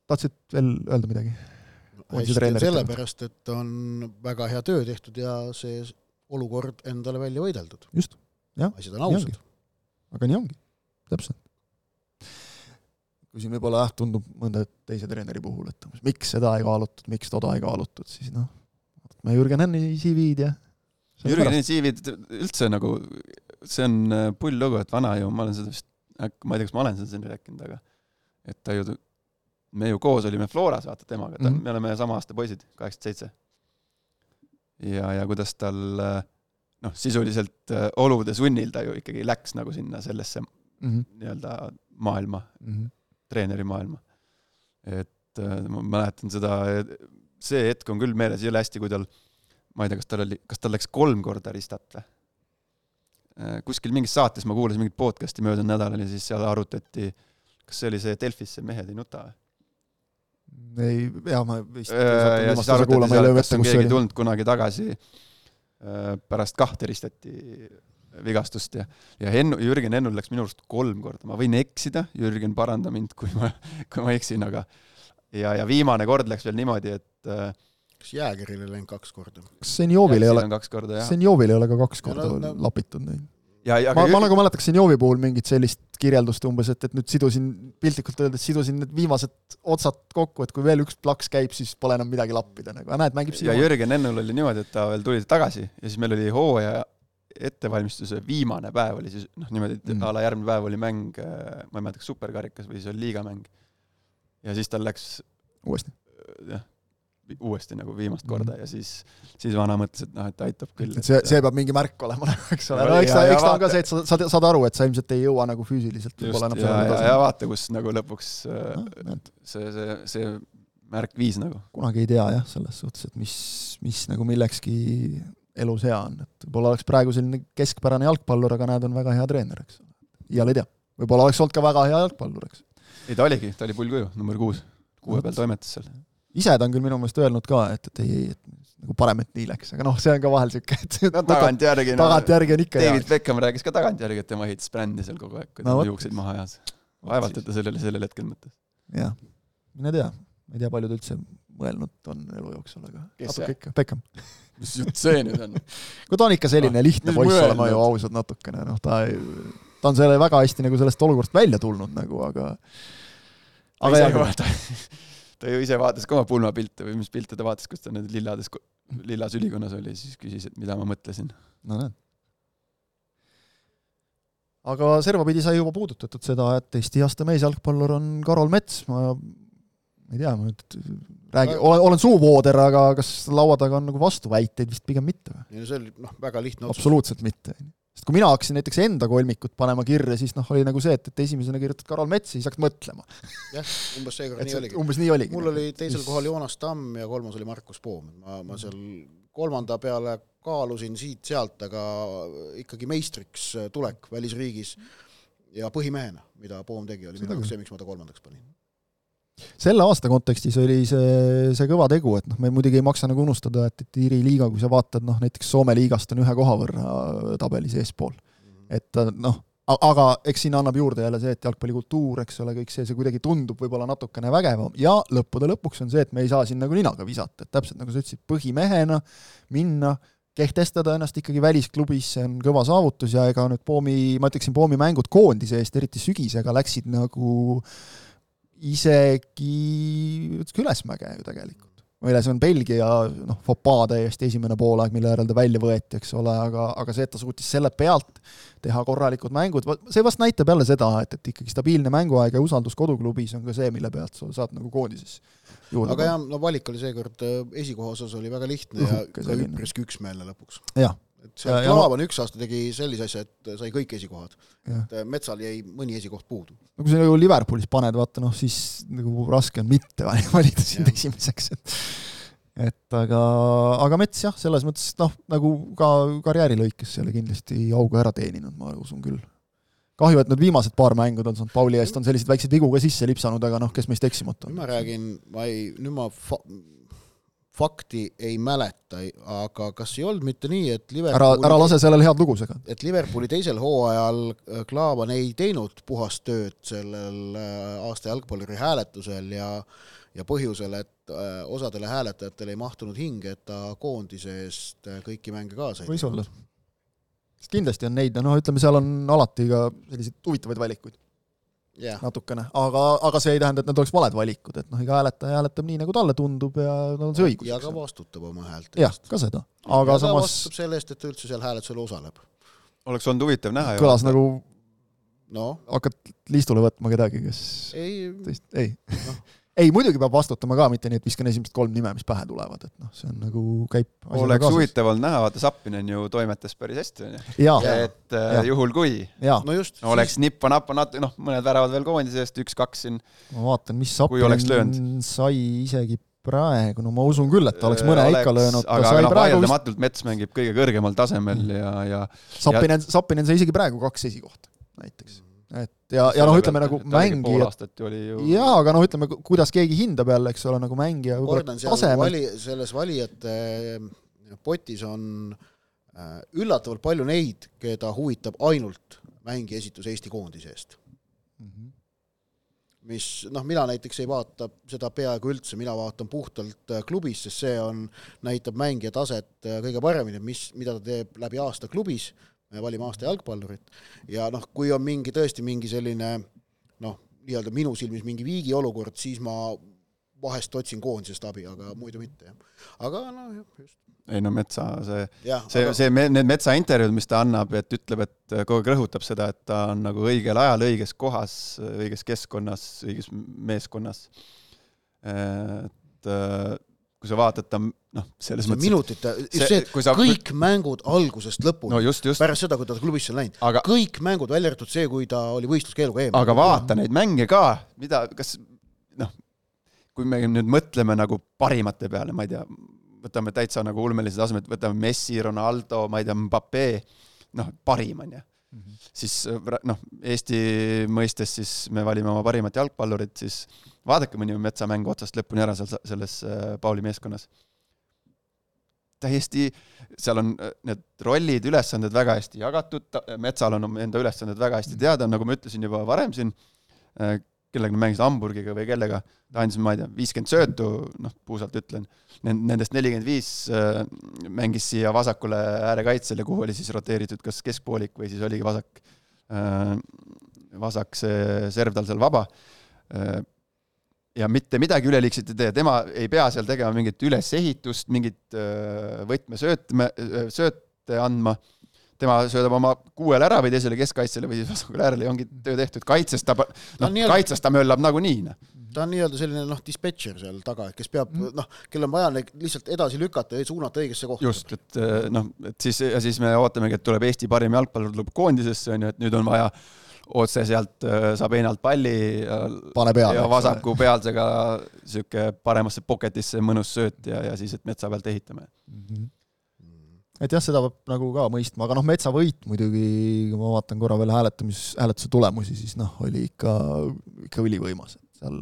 tahtsid veel öelda midagi? sellepärast, et on väga hea töö tehtud ja see olukord endale välja võideldud. just, jah. asjad on ausad. aga nii ongi, täpselt kui siin võib-olla jah, tundub mõnda teise treeneri puhul, et miks seda ei kaalutud, miks toda ei kaalutud, siis noh, vaatame Jürgen Henni CV-d ja Jürgen Henni CV-d üldse nagu, see on äh, pull lugu, et vana ju, ma olen seda vist, ma ei tea, kas ma olen seda siin rääkinud, aga et ta ju, me ju koos olime Floras, vaata temaga, ta mm, -hmm. me oleme sama aasta poisid, kaheksakümmend seitse. ja, ja kuidas tal äh, noh, sisuliselt äh, olude sunnil ta ju ikkagi läks nagu sinna sellesse mm -hmm. nii-öelda maailma mm. -hmm treenerimaailma. et äh, ma mäletan seda, see hetk on küll meeles jõle hästi, kui tal, ma ei tea, kas tal oli, kas tal läks kolm korda ristat või? Äh, kuskil mingis saates ma kuulasin mingit podcast'i möödunud nädalal ja siis seal arutati, kas see oli see Delfisse Mehed ei nuta või? ei, jaa, ma vist äh, ja siis arutati seal, kas on keegi tulnud kunagi tagasi pärast kahte risteti vigastust ja, ja Hennu, Jürgen Hennul läks minu arust kolm korda, ma võin eksida, Jürgen, paranda mind, kui ma, kui ma eksin, aga ja, ja viimane kord läks veel niimoodi, et äh, kas Jäägeril ei läinud kaks korda? kas Senjovil ei ole, Senjovil ei ole ka kaks korda no, no, lapitud neid? ma, ma nagu mäletan Senjovi puhul mingit sellist kirjeldust umbes, et, et nüüd sidusin, piltlikult öeldes sidusin need viimased otsad kokku, et kui veel üks plaks käib, siis pole enam midagi lappida nagu, aga näed, mängib ja Jürgen Hennul oli niimoodi, et ta veel tuli tagasi ja siis meil oli hooaja ettevalmistuse viimane päev oli siis noh, niimoodi, et mm. a la järgmine päev oli mäng, äh, ma ei mäleta, kas superkarikas või siis oli liigamäng. ja siis tal läks uuesti? jah, uuesti nagu viimast korda mm -hmm. ja siis, siis vana mõtles, et noh, et aitab küll. see, see peab mingi märk olema, eks ole, no eks ta, eks ta on ka see, et sa saad, saad aru, et sa ilmselt ei jõua nagu füüsiliselt võib-olla enam ja, ja, ja vaata, kus nagu lõpuks no, see, see, see märk viis nagu. kunagi ei tea jah, selles suhtes, et mis, mis nagu millekski elus hea on, et võib-olla oleks praegu selline keskpärane jalgpallur, aga näed, on väga hea treener, eks iial ei tea. võib-olla oleks olnud ka väga hea jalgpallur, eks. ei, ta oligi, ta oli pullkuju, number kuus, kuue peal toimetas seal ise ta on küll minu meelest öelnud ka, et, et ei, et nagu parem, et nii läks, aga noh, see on ka vahel siuke, et no tagantjärgi no, tagantjärgi on ikka David hea. Beckham rääkis ka tagantjärgi, et tema ehitas brändi seal kogu aeg, kui ta no, juukseid maha ajas. vaevalt, et ta sellele sellel hetkel mõtles. jah, mine tea, ma ei tea, palju ta üldse mõelnud on elu jooksul, aga natuke ikka, Beckham mis jutt see nüüd on? no ta on ikka selline no, lihtne poiss olema ju ausalt natukene, noh ta ei, ta on selle väga hästi nagu sellest olukorrast välja tulnud nagu, aga aga jah, ta ju ise vaatas ka oma pulmapilte või mis pilte ta vaatas, kus ta need lillades, lillas ülikonnas oli, siis küsis, et mida ma mõtlesin. no näed. aga servapidi sai juba puudutatud seda, et Eesti aasta meesjalgpallur on Karol Mets, ma ei tea, ma nüüd räägi, olen, olen suuvooder, aga kas laua taga on nagu vastuväiteid, vist pigem mitte või? ei no see oli noh, väga lihtne otsus. absoluutselt mitte sest kui mina hakkasin näiteks enda kolmikut panema kirja, siis noh, oli nagu see, et, et esimesena kirjutad Karol Mets, siis hakkad mõtlema. jah, umbes seekord nii oligi. umbes nii oligi. mul oli teisel siis... kohal Joonas Tamm ja kolmas oli Markus Poom, ma, ma seal kolmanda peale kaalusin siit-sealt, aga ikkagi meistriks tulek välisriigis ja põhimehena, mida Poom tegi, oli minu jaoks see, miks ma ta kolmandaks panin selle aasta kontekstis oli see, see kõva tegu, et noh, me muidugi ei maksa nagu unustada, et, et Iiri liiga, kui sa vaatad, noh näiteks Soome liigast on ühe koha võrra tabelis eespool. et noh, aga eks siin annab juurde jälle see, et jalgpallikultuur, eks ole, kõik see, see kuidagi tundub võib-olla natukene vägevam. Ja lõppude lõpuks on see, et me ei saa siin nagu ninaga visata, et täpselt nagu sa ütlesid, põhimehena minna, kehtestada ennast ikkagi välisklubis, see on kõva saavutus. Ja ega nüüd Poomi, ma ütleksin, Poomi mängud koondise eest, eriti sügisega, läksid nagu äh, isegi ülesmäge ju tegelikult. meile see on Belgia noh, fopaa täiesti esimene poolaeg, mille järel ta välja võeti, eks ole, aga, aga see, et ta suutis selle pealt teha korralikud mängud, see vast näitab jälle seda, et, et ikkagi stabiilne mänguaeg ja usaldus koduklubis on ka see, mille pealt sa saad nagu koondises juurde. aga jah, no valik oli seekord äh, esikoha osas oli väga lihtne ja ka üpriski üksmeelne lõpuks. jah et seal Klaavan üks aasta tegi sellise asja, et sai kõik esikohad. et äh, Metsal jäi mõni esikoht puudu. no kui sa nagu Liverpoolis paned, vaata noh, siis nagu raske on mitte valida sind esimeseks, et et aga, aga Mets jah, selles mõttes noh, nagu ka karjääri lõikes selle kindlasti auga ära teeninud, ma usun küll. kahju, et need viimased paar mängu ta on saanud Pauli eest, on selliseid väikseid vigu ka sisse lipsanud, aga noh, kes meist eksimatu on. ma räägin, ma ei, nüüd ma fa-, fakti ei mäleta, aga kas ei olnud mitte nii, et Liverpooli ära, ära lase sellel head lugu segada. et Liverpooli teisel hooajal äh, Klaavan ei teinud puhast tööd sellel äh, aasta jalgpalluri hääletusel ja ja põhjusel, et äh, osadele hääletajatele ei mahtunud hinge, et ta koondise eest kõiki mänge kaasa ei võis olla. kindlasti on neid ja noh, ütleme, seal on alati ka selliseid huvitavaid valikuid yeah. natukene, aga, aga see ei tähenda, et need oleks valed valikud, et noh, iga hääletaja hääletab nii, nagu talle tundub ja tal on see õigus. ja ka vastutab oma häälte eest. jah, ka seda, aga ja samas vastutab selle eest, et ta üldse seal hääletusel osaleb. oleks olnud huvitav näha. kõlas nagu no. hakkad liistule võtma kedagi, kes ei, ei no ei, muidugi peab vastutama ka, mitte nii, et viskan esimesed kolm nime, mis pähe tulevad, et noh, see on nagu, käib oleks huvitav olnud näha, vaata Zappinen ju toimetas päris hästi, on ju. et äh, ja. juhul kui no just, oleks siis... nippa-nappa nat-, noh, mõned väravad veel koondise eest, üks-kaks siin. ma vaatan, mis Zappinen sai isegi praegu, no ma usun küll, et oleks mõne oleks, ikka löönud. aga, aga noh, vaieldamatult. Mets mängib kõige kõrgemal tasemel ja, ja Zappinen ja..., Zappinen sai isegi praegu kaks esikohta, näiteks et ja, ja noh, ütleme nagu mängijad, jaa, aga noh, ütleme, kuidas keegi hindab jälle, eks ole, nagu mängija võib-olla tasemel. vali, selles valijate äh, potis on äh, üllatavalt palju neid, keda huvitab ainult mängija esitus Eesti koondise eest mm. -hmm. mis noh, mina näiteks ei vaata seda peaaegu üldse, mina vaatan puhtalt äh, klubis, sest see on, näitab mängija taset kõige paremini, mis, mida ta teeb läbi aasta klubis, me valime aasta jalgpallurit ja noh, kui on mingi tõesti mingi selline noh, nii-öelda minu silmis mingi viigi olukord, siis ma vahest otsin koondisest abi, aga muidu mitte, jah. aga noh, just. ei no Metsa see, see aga..., see, need Metsa intervjuud, mis ta annab, et ütleb, et kogu aeg rõhutab seda, et ta on nagu õigel ajal õiges kohas, õiges keskkonnas, õiges meeskonnas. et kui sa vaatad ta noh, selles see mõttes minutite, just see, et sa... kõik mängud algusest lõpuni no just, just. pärast seda, kui ta klubisse on läinud aga... kõik mängud, välja arvatud see, kui ta oli võistluskeeluga eemal. aga vaata neid mänge ka, mida, kas noh, kui me nüüd mõtleme nagu parimate peale, ma ei tea, võtame täitsa nagu ulmelised tasemed, võtame Messi, Ronaldo, ma ei tea, Mbappe, noh, parim on ju mm. -hmm. siis noh, Eesti mõistes siis me valime oma parimat jalgpallurit, siis vaadake mõni metsamäng otsast lõpuni ära seal selles äh, Pauli meeskonnas. täiesti, seal on äh, need rollid, ülesanded väga hästi jagatud, metsal on enda ülesanded väga hästi teada, nagu ma ütlesin juba varem siin, äh, kellega nad mängisid Hamburgiga või kellega, ta andis, ma ei tea, viiskümmend söötu, noh, puusalt ütlen, nendest nelikümmend viis mängis siia vasakule äärekaitsele, kuhu oli siis roteeritud kas keskpoolik või siis oligi vasak, vasak see serv tal seal vaba. Ja mitte midagi üleliigset ei tee, tema ei pea seal tegema mingit ülesehitust, mingit võtmesöötme, sööte andma, tema söödab oma kuuele ära või teisele keskkaitsele või siis vasakule äärele ja ongi töö tehtud, kaitses ta, noh, kaitses ta möllab nagunii, noh. ta on nii-öelda selline noh, dispetšer seal taga, et kes peab mm. noh, kellel on vaja neid lihtsalt edasi lükata ja suunata õigesse kohta. just, et noh, et siis, ja siis me ootamegi, et tuleb Eesti parim jalgpallur tuleb koondisesse, on ju, et nüüd on vaja otse sealt äh, saab einalt palli ja, peale, ja vasaku pealsega sihuke paremasse pocket'isse mõnus sööt ja, ja siis, et metsa pealt ehitame mm. -hmm et jah, seda peab nagu ka mõistma, aga noh, Metsa võit muidugi, kui ma vaatan korra veel hääletamis, hääletuse tulemusi, siis noh, oli ikka, ikka ülivõimas, et seal,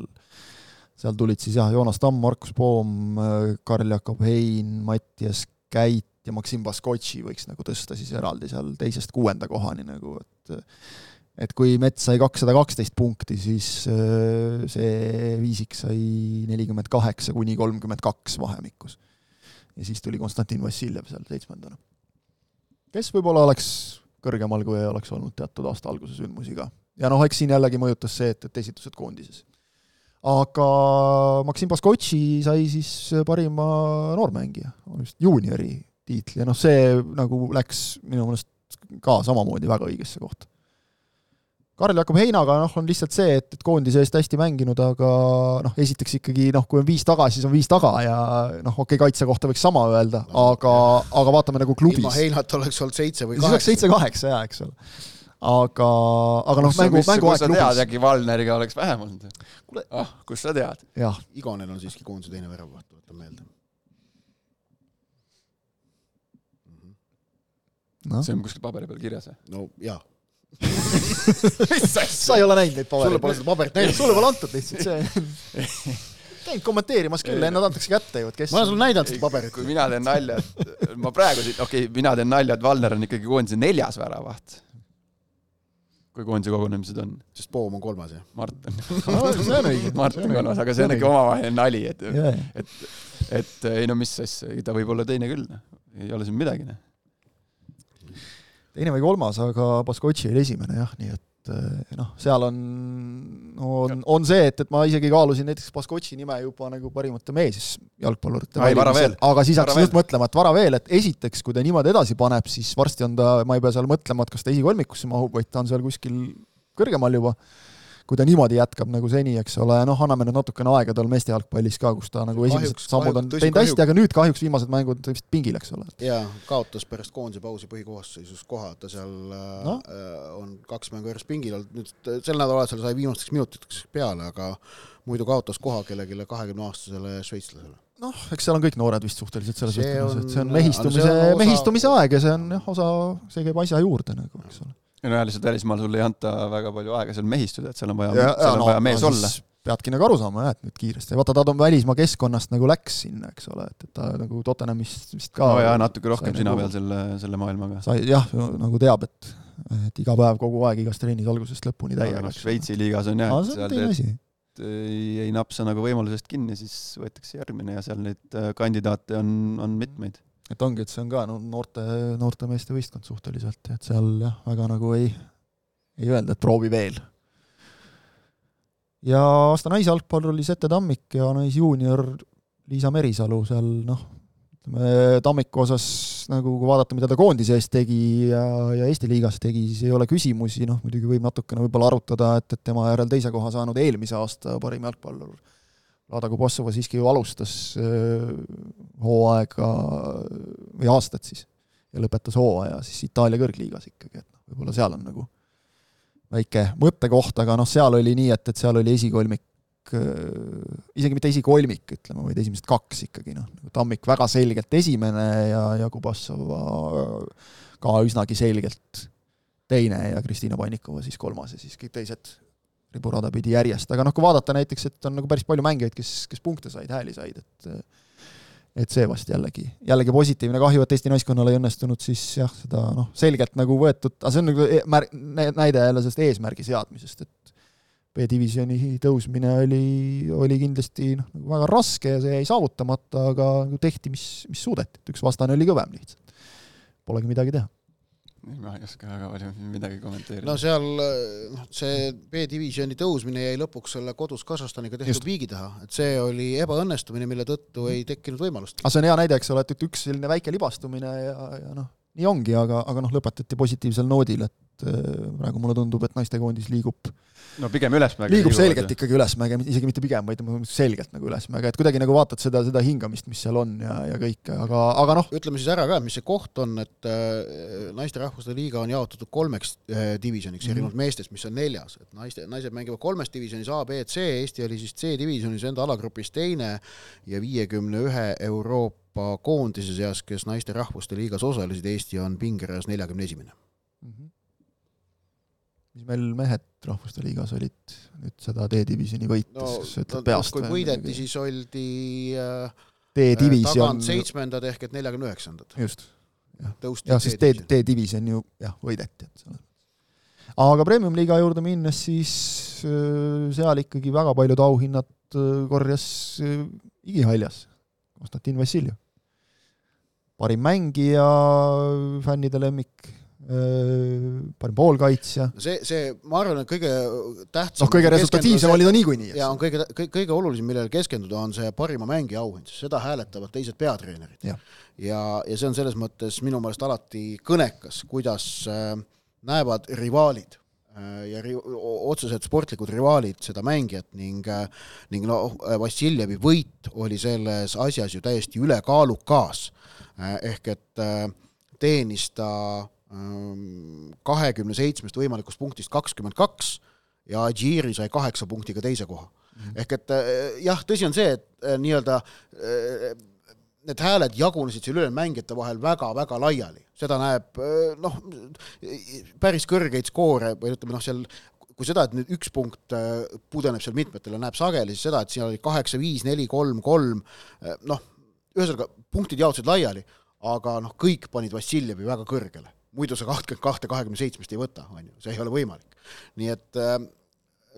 seal tulid siis jah, Joonas Tamm, Markus Poom, Karl-Jakob Hein, Mattias Käit ja Maksim Baskotši võiks nagu tõsta siis eraldi seal teisest kuuenda kohani nagu, et et kui Mets sai kakssada kaksteist punkti, siis äh, see viisik sai nelikümmend kaheksa kuni kolmkümmend kaks vahemikus. Ja siis tuli Konstantin Vassiljev seal seitsmendana. kes võib-olla oleks kõrgemal, kui ei oleks olnud teatud aasta alguse sündmusi ka. ja noh, eks siin jällegi mõjutas see, et, et esitused koondises. aga Maksim Baskotši sai siis parima noormängija, just juuniori tiitli ja noh, see nagu läks minu meelest ka samamoodi väga õigesse kohta Karl Jakob Heinaga noh, on lihtsalt see, et, et koondise eest hästi mänginud, aga noh, esiteks ikkagi noh, kui on viis taga, siis on viis taga ja noh, okei okay,, kaitse kohta võiks sama öelda no,, aga, aga vaatame nagu klubis. ilma Heinat oleks olnud seitse või kaheksa. siis oleks seitse-kaheksa jaa, eks ole. aga, aga noh, mängu, mänguaeg klubis. tead, äkki Valneriga oleks vähem olnud? kuule, ah, kust sa tead? Igonen on siiski koondise teine väravaht, tuletan meelde no.. see on kuskil paberi peal kirjas või? no jaa sa ei ole näinud neid pabereid? sulle pole seda paberit näinud? sulle pole antud lihtsalt see käid kommenteerimas küll, nad antakse kätte ju, et kes ma olen sulle näidanud seda paberit. kui mina teen nalja, et ma praegu siit, okei okay,, mina teen nalja, et Valner on ikkagi koondise neljas väravaht. kui koondise kogunemised on. sest Poom on kolmas, jah? Mart on see on õige. Mart on kolmas, aga see on ikka omavaheline nali, et et, et ei no mis asja, ta võib olla teine küll, noh. ei ole siin midagi, noh teine või kolmas, aga Baskotši oli esimene jah, nii et eh, noh, seal on, on, on see, et, et ma isegi kaalusin näiteks Baskotši nime juba nagu parimate mees jalgpallurite valimisel, aga siis hakkasin just mõtlema, et vara veel, et esiteks, kui ta niimoodi edasi paneb, siis varsti on ta, ma ei pea seal mõtlema, et kas ta esikolmikusse mahub, vaid ta on seal kuskil kõrgemal juba kui ta niimoodi jätkab nagu seni, eks ole, noh, anname nüüd natukene aega tal meeste jalgpallis ka, kus ta nagu kahjuks, esimesed sammud on teinud hästi, aga nüüd kahjuks viimased mängud vist pingil, eks ole. jaa, kaotas pärast koondise pausi põhikoosseisus koha, ta seal no? äh, on kaks mängu järjest pingil olnud, nüüd sel nädalavahetusel sai viimasteks minutiteks peale, aga muidu kaotas koha kellelegi kahekümne-aastasele šveitslasele noh, eks seal on kõik noored vist suhteliselt selles võtmes, et see on mehistumise, mehistumise aeg ja see on jah, osa, see käib asja juurde nagu, eks ole ja no lihtsalt välismaal sulle ei anta väga palju aega seal mehistuda, et seal on vaja, seal on no, vaja mees no, olla. peadki nagu aru saama jah, et nüüd kiiresti, vaata ta on välismaa keskkonnast nagu läks sinna, eks ole, et, et ta nagu Tottenhamist vist ka no jaa, natuke rohkem sina nagu, peal selle, selle maailmaga. sai jah, nagu teab, et et iga päev kogu aeg igas trennis algusest lõpuni täiega. noh, Šveitsi liigas on jah, et seal teed, ei, ei napsa nagu võimalusest kinni, siis võetakse järgmine ja seal neid äh, kandidaate on, on mitmeid et ongi, et see on ka no noorte, noorte meeste võistkond suhteliselt, et seal jah, väga nagu ei, ei öelda, et proovi veel. ja aasta naisjalgpall oli Sette Tammik ja naisjuunior Liisa Merisalu seal noh, ütleme Tammiku osas nagu kui vaadata, mida ta koondise eest tegi ja, ja Eesti liigas tegi, siis ei ole küsimusi, noh muidugi võib natukene võib-olla arutada, et, et tema järel teise koha saanud eelmise aasta parim jalgpallur Lada Kubassova siiski ju alustas hooaega või aastat siis ja lõpetas hooaja siis Itaalia kõrgliigas ikkagi, et noh, võib-olla seal on nagu väike mõttekoht, aga noh, seal oli nii, et, et seal oli esikolmik, isegi mitte esikolmik, ütleme, vaid esimesed kaks ikkagi noh, nagu Tammik väga selgelt esimene ja, ja Kubassova ka üsnagi selgelt teine ja Kristiina Pannikova siis kolmas ja siis kõik teised riburada pidi järjest, aga noh, kui vaadata näiteks, et on nagu päris palju mängijaid, kes, kes punkte said, hääli said, et et see vast jällegi, jällegi positiivne, kahju, et Eesti naiskonnal ei õnnestunud siis jah, seda noh, selgelt nagu võetud, aga see on nagu e-, mär-, näide jälle sellest eesmärgi seadmisest, et B-divisjoni tõusmine oli, oli kindlasti noh, nagu väga raske ja see jäi saavutamata, aga nagu tehti, mis, mis suudeti, et üks vastane oli kõvem lihtsalt. Polegi midagi teha ma ei oska väga palju midagi kommenteerida. no seal noh, see B-divisjoni tõusmine jäi lõpuks selle kodus Kasahstaniga tehtud Just. viigi taha, et see oli ebaõnnestumine, mille tõttu ei tekkinud võimalust. aga see on hea näide, eks ole, et üks selline väike libastumine ja, ja noh, nii ongi, aga, aga noh, lõpetati positiivsel noodil, et äh, praegu mulle tundub, et naistekoondis liigub no pigem ülesmäge. liigub selgelt ikkagi ülesmäge, isegi mitte pigem, vaid selgelt nagu ülesmäge, et kuidagi nagu vaatad seda, seda hingamist, mis seal on ja, ja kõike, aga, aga noh. ütleme siis ära ka, mis see koht on, et äh, naisterahvuste liiga on jaotatud kolmeks äh, divisjoniks mm -hmm. erinevalt meestest, mis on neljas, et naiste, naised mängivad kolmes divisjonis A, B, C, Eesti oli siis C-divisjonis enda alagrupis teine ja viiekümne ühe Euroopa koondise seas, kes naisterahvuste liigas osalesid, Eesti on pingereas neljakümne esimene mm. -hmm mis meil mehed Rahvuste Liigas olid nüüd seda D-divisjoni võites no,, kas sa ütled no, peast? kui võideti, siis oldi äh, D-divisjon tagant seitsmendad ehk et neljakümne üheksandad. just, jah. siis D, D-divisjon ju jah, võideti, et selles mõttes. aga Premium-liiga juurde minnes, siis äh, seal ikkagi väga paljud auhinnad äh, korjas äh, igihaljas, Konstantin Vassiljev. parim mängija, fännide lemmik parim poolkaitsja. see, see, ma arvan, et kõige tähtsam noh, kõige resultatiivsem oli ta niikuinii. ja on kõige, kõige, kõige olulisem, millele keskenduda, on see parima mängija auhind, sest seda hääletavad teised peatreenerid. ja, ja, ja see on selles mõttes minu meelest alati kõnekas, kuidas äh, näevad rivaalid äh, ja ri-, otsesed sportlikud rivaalid seda mängijat ning äh, ning noh, Vassiljevi võit oli selles asjas ju täiesti ülekaalukas. ehk et teenis ta kahekümne seitsmest võimalikust punktist kakskümmend kaks ja Adjiri sai kaheksa punktiga teise koha mm. -hmm. ehk et eh, jah, tõsi on see, et eh, nii-öelda eh, need hääled jagunesid seal ülejäänud mängijate vahel väga-väga laiali, seda näeb noh, päris kõrgeid skoore või ütleme noh, seal kui seda, et nüüd üks punkt pudeneb seal mitmetele, näeb sageli, siis seda, et siin oli kaheksa, viis, neli, kolm, kolm, noh, ühesõnaga punktid jaotusid laiali, aga noh, kõik panid Vassiljevi väga kõrgele muidu sa kahtekümmet kahte kahekümne seitsmest ei võta, on ju, see ei ole võimalik. nii et äh,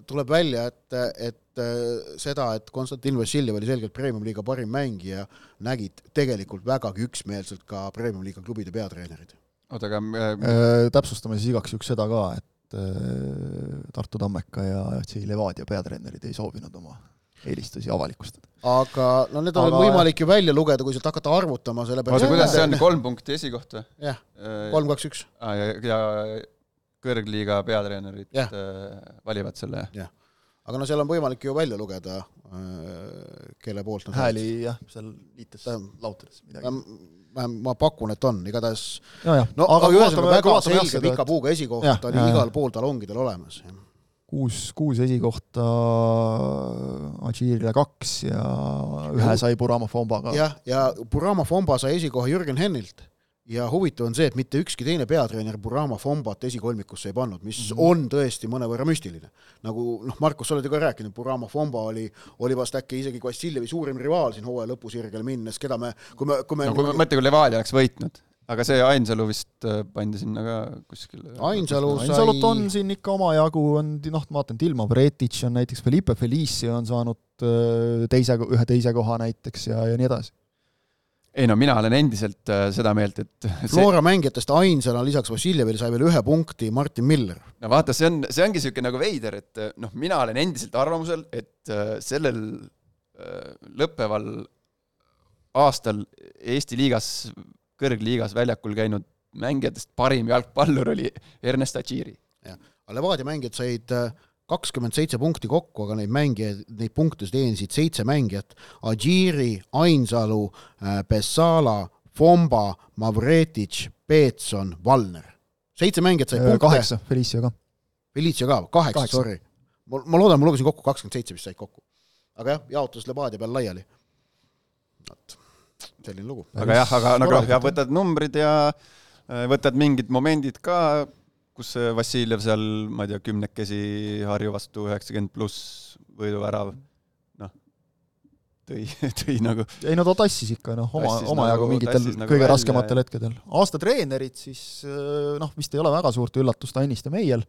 tuleb välja, et, et äh, seda, et Konstantin Vassiljev oli selgelt Premium-liiga parim mängija, nägid tegelikult vägagi üksmeelselt ka Premium-liiga klubide peatreenerid. oota, aga äh, äh, täpsustame siis igaks juhuks seda ka, et äh, Tartu Tammeka ja FC Levadia peatreenerid ei soovinud oma eelistusi avalikustada. aga no need on aga... võimalik ju välja lugeda, kui sealt hakata arvutama, sellepärast oota, kuidas see on, kolm punkti esikoht või? jah, kolm, kaks, üks. ja, ja kõrgliiga peatreenerid ja. valivad selle? jah. aga no seal on võimalik ju välja lugeda, äh, kelle poolt nad hääli jah, seal liites lautades midagi ma pakun, et on, igatahes no, no aga, aga ühesõnaga väga selge pika puuga esikoht oli igal pool talongidel olemas kuus, kuus esikohta Adžiirile kaks ja ühe sai Burama Fombaga. jah, ja Burama Fomba sai esikoha Jürgen Hennilt ja huvitav on see, et mitte ükski teine peatreener Burama Fombat esikolmikusse ei pannud, mis mm -hmm. on tõesti mõnevõrra müstiline. nagu noh, Markus, sa oled ju ka rääkinud, Burama Fomba oli, oli vast äkki isegi Vassiljevi suurim rivaal siin hooaja lõpusirgele minnes, keda me, kui me, kui me no kui me mõtle, kui Levadia oleks võitnud aga see Ainsalu vist äh, pandi sinna ka kuskile. Ainsalu sai. Ainsalut on siin ikka omajagu, on noh, ma vaatan, Dilma Vretic on näiteks, Felipe Felici on saanud äh, teise, ühe teise koha näiteks ja, ja nii edasi. ei no mina olen endiselt äh, seda meelt, et see... Flora mängijatest ainsana lisaks Vassiljevile sai veel ühe punkti Martin Miller. no vaata, see on, see ongi niisugune nagu veider, et noh, mina olen endiselt arvamusel, et sellel lõppeval aastal Eesti liigas kõrgliigas väljakul käinud mängijatest parim jalgpallur oli Ernest Adžiri. jah, aga Levadia mängijad said äh, kakskümmend seitse punkti kokku, aga neid mängijaid, neid punkte teenisid seitse mängijat. Adžiri, Ainsalu, Bessala, Fomba, Mavretic, Peetson, Valner. seitse mängijat sai punkte. kaheksa, Felicia ka. Felicia ka, kaheksa, sorry. ma, ma loodan, ma lugesin kokku, kakskümmend seitse vist said kokku. aga jah, jaotus Levadia peal laiali. vot, selline lugu. aga jah, aga nagu jah, võtad numbrid ja võtad mingid momendid ka, kus Vassiljev seal, ma ei tea, kümnekesi Harju vastu üheksakümmend pluss võiduvärav tõi, tõi nagu. ei no ta tassis ikka noh, oma, omajagu nagu, mingitel nagu kõige välja. raskematel hetkedel. aasta treenerid siis noh, vist ei ole väga suurt üllatust, Anniste Meiel.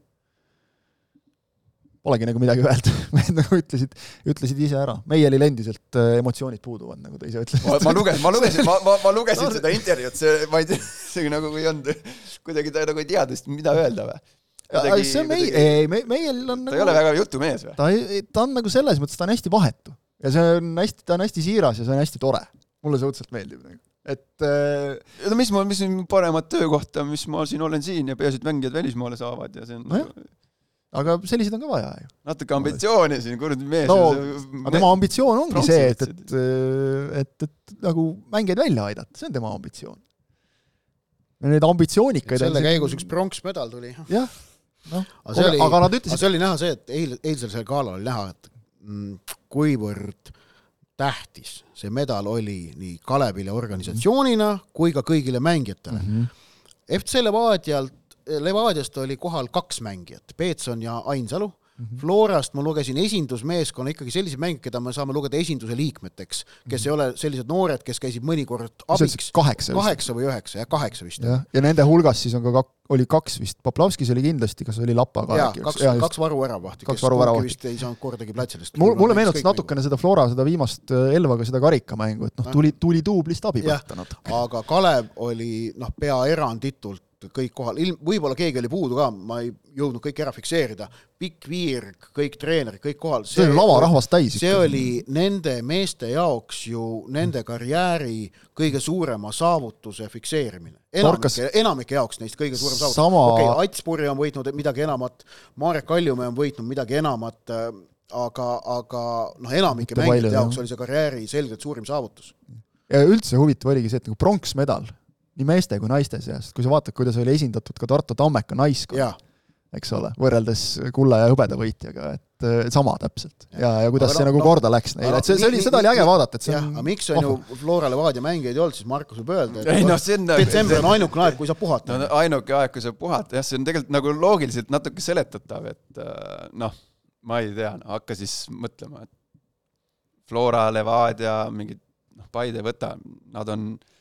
Polegi nagu midagi öelda mehed nagu ütlesid, ütlesid ise ära. Meielil endiselt äh, emotsioonid puuduvad, nagu ta ise ütles. ma lugesin, ma lugesin, ma, ma, ma lugesin seda intervjuud, see, ma ei tea, see nagu ei olnud, kuidagi ta nagu ei teadnud, mida öelda või? Kuidagi, see on meie, ei, Meiel on ta nagu, ei ole väga jutumees või? ta, ta on nagu selles mõttes, ta on hästi vahetu ja see on hästi, ta on hästi siiras ja see on hästi tore. mulle see õudselt meeldib nagu et äh, no mis ma, mis on paremat töökohta, mis ma siin olen siin ja peaasi, et mängijad välismaale saavad ja see on no jah. Aga selliseid on ka vaja ju. natuke ambitsiooni siin, kuradi mees no, aga tema ambitsioon ongi see, et, et, et, et, et nagu mängijaid välja aidata, see on tema ambitsioon. Neid ambitsioonikaid selle käigus üks pronksmedal tuli. jah, noh, aga, aga nad ütlesid see oli näha see, et eil, eilsel seal galal oli näha, et Mm, kuivõrd tähtis see medal oli nii Kalevile organisatsioonina kui ka kõigile mängijatele mm. -hmm. FC Levadialt, Levadiast oli kohal kaks mängijat, Peetson ja Ainsalu Mm -hmm. Florast ma lugesin esindusmeeskonna ikkagi selliseid mänge, keda me saame lugeda esinduse liikmeteks, kes mm -hmm. ei ole sellised noored, kes käisid mõnikord abiks. kaheksa kaheksa või üheksa, jah, kaheksa vist. jah, ja nende hulgas siis on ka kak-, oli kaks vist, Poplavskis oli kindlasti, kas oli Lapa ka äkki? kaks, kaks varuväravaht, kes varu vist ei saanud kordagi platsidest. mul, mulle meenutas natukene seda Flora, seda viimast äh, Elvaga seda karikamängu, et noh, tuli, tuli duublist abi võtta natuke. aga Kalev oli noh, pea eranditult kõik kohal, ilm, võib-olla keegi oli puudu ka, ma ei jõudnud kõike ära fikseerida, pikk Viirg, kõik treenerid, kõik kohal. see oli lavarahvast täis. see oli nende meeste jaoks ju nende karjääri kõige suurema saavutuse fikseerimine. enamike, enamike jaoks neist kõige suurem saavutus Sama.... okei okay,, Ats Purje on võitnud midagi enamat, Marek Kaljumäe on võitnud midagi enamat, äh, aga, aga noh, enamike mängijate jaoks oli see karjääri selgelt suurim saavutus. ja üldse huvitav oligi see, et nagu pronksmedal nii meeste kui naiste seas, kui sa vaatad, kuidas oli esindatud ka Tartu Tammeka naiskond, eks ole, võrreldes kulla ja hõbeda võitjaga, et sama täpselt. ja, ja kuidas aga see no, nagu no, korda läks neile, et see, see oli, seda oli äge vaadata, et see jah, on aga miks on ju Flora Levadia mängijaid ei olnud, siis Markus võib öelda, et ei, no, on, detsember on ainukene aeg, kui saab puhata no,. ainuke aeg, kui saab puhata, jah, see on tegelikult nagu loogiliselt natuke seletatav, et äh, noh, ma ei tea, no hakka siis mõtlema, et Flora, Levadia, mingid noh, Paide, võta, nad on äh,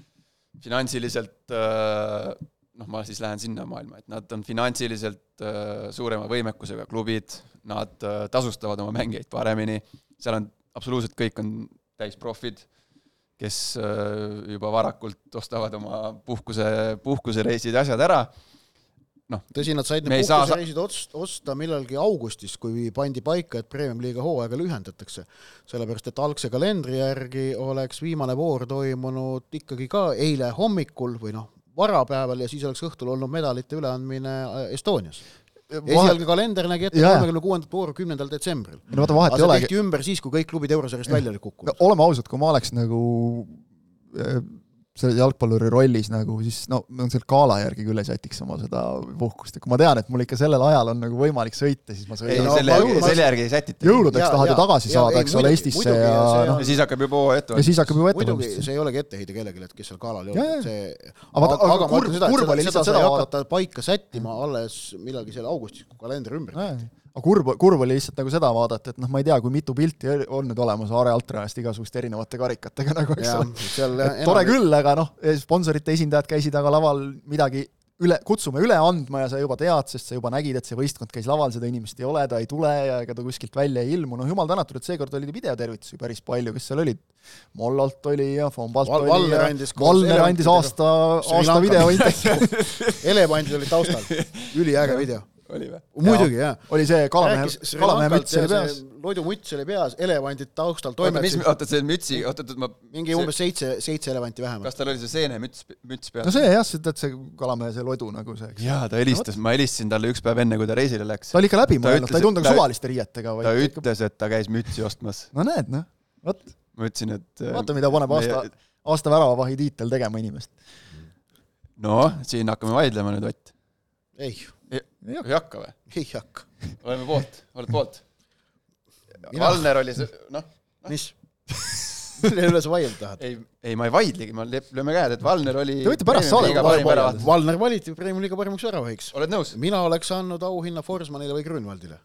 finantsiliselt äh, noh, ma siis lähen sinna maailma, et nad on finantsiliselt äh, suurema võimekusega klubid, nad äh, tasustavad oma mängijaid paremini, seal on absoluutselt kõik on täisprofid, kes juba varakult ostavad oma puhkuse, puhkusereisid ja asjad ära noh. tõsi, nad said need puhkusereisid ost-, osta millalgi augustis, kui pandi paika, et Premium-liiga hooaega lühendatakse. sellepärast, et algse kalendri järgi oleks viimane voor toimunud ikkagi ka eile hommikul või noh, varapäeval ja siis oleks õhtul olnud medalite üleandmine äh, Estonias esialgne kalender nägi ette kolmekümne kuuendat vooru kümnendal detsembril. no vaata, vahet ei olegi. tehti ümber siis, kui kõik klubid eurosarjast välja olid kukkunud no,. oleme ausad, kui ma oleks nagu äh, selle jalgpalluri rollis nagu siis no ma seal gala järgi küll ei sätiks oma seda puhkust, et kui ma tean, et mul ikka sellel ajal on nagu võimalik sõita, siis ma sõidan. ei no selle, selle järgi ei sätita. jõuludeks tahad ju tagasi ja, saada, eks ole, Eestisse ja noh. ja siis hakkab juba hooaja ette. ja siis hakkab juba ette. muidugi, see ei olegi etteheide kellelegi, et kes seal galal ei olnud, see aga, aga, aga kurb, kurb oli lihtsalt seda vaadata. paika sättima alles millalgi seal augustis, kui kalender ümber tehti aga kurb, kurb oli lihtsalt nagu seda vaadata, et noh, ma ei tea, kui mitu pilti on nüüd olemas Aare Altrajast igasuguste erinevate karikatega nagu, eks ole. tore küll, aga noh, sponsorite esindajad käisid aga laval midagi üle, kutsume üle andma ja sa juba tead, sest sa juba nägid, et see võistkond käis laval, seda inimest ei ole, ta ei tule ja ega ta kuskilt välja ei ilmu, noh jumal tänatud, et seekord oli videotervitusi päris palju, kes seal olid. Mollolt oli ja Fombalt Val oli ja Valler andis aasta, aasta videointervjuu elevandid olid taustal, üliäge video oli või? muidugi jaa. oli see kalamehe kalamehe müts oli peas see. loidumuts oli peas, elevandid taustal oota, toimetasid, oota, see mütsi, oot, oot, ma, mingi umbes seitse, seitse elevanti vähemalt. kas tal oli see seenemüts, müts peal no? see jah, see tead see kalamehe see lodu nagu see, eks. jaa, ta helistas, ma helistasin talle üks päev enne, kui ta reisile läks ta. oli ikka läbi Ta mõelnud, ta ei tulnud nagu ta- suvaliste riietega, ta ütles, et ta käis mütsi ostmas. no näed noh, vot, ma ütlesin, et äh, vaata, mida paneb aasta, aasta väravavahi tiitel tegema inimest. noh, siin hakkame vaidlema nüüd, Ott. ei, ei hakka või? ei hakka. oleme poolt, oled poolt? Valner oli see, noh, mis? mille üle sa vaielda tahad? ei, ei ma ei vaidlegi, ma lööme käed, et Valner oli Te võite pärast saade Premiumi-liiga parim väravat. Valner valiti Premiumi liiga parimaks väravaiks. oled nõus? mina oleks andnud auhinna Forsmanile või Grünwaldile.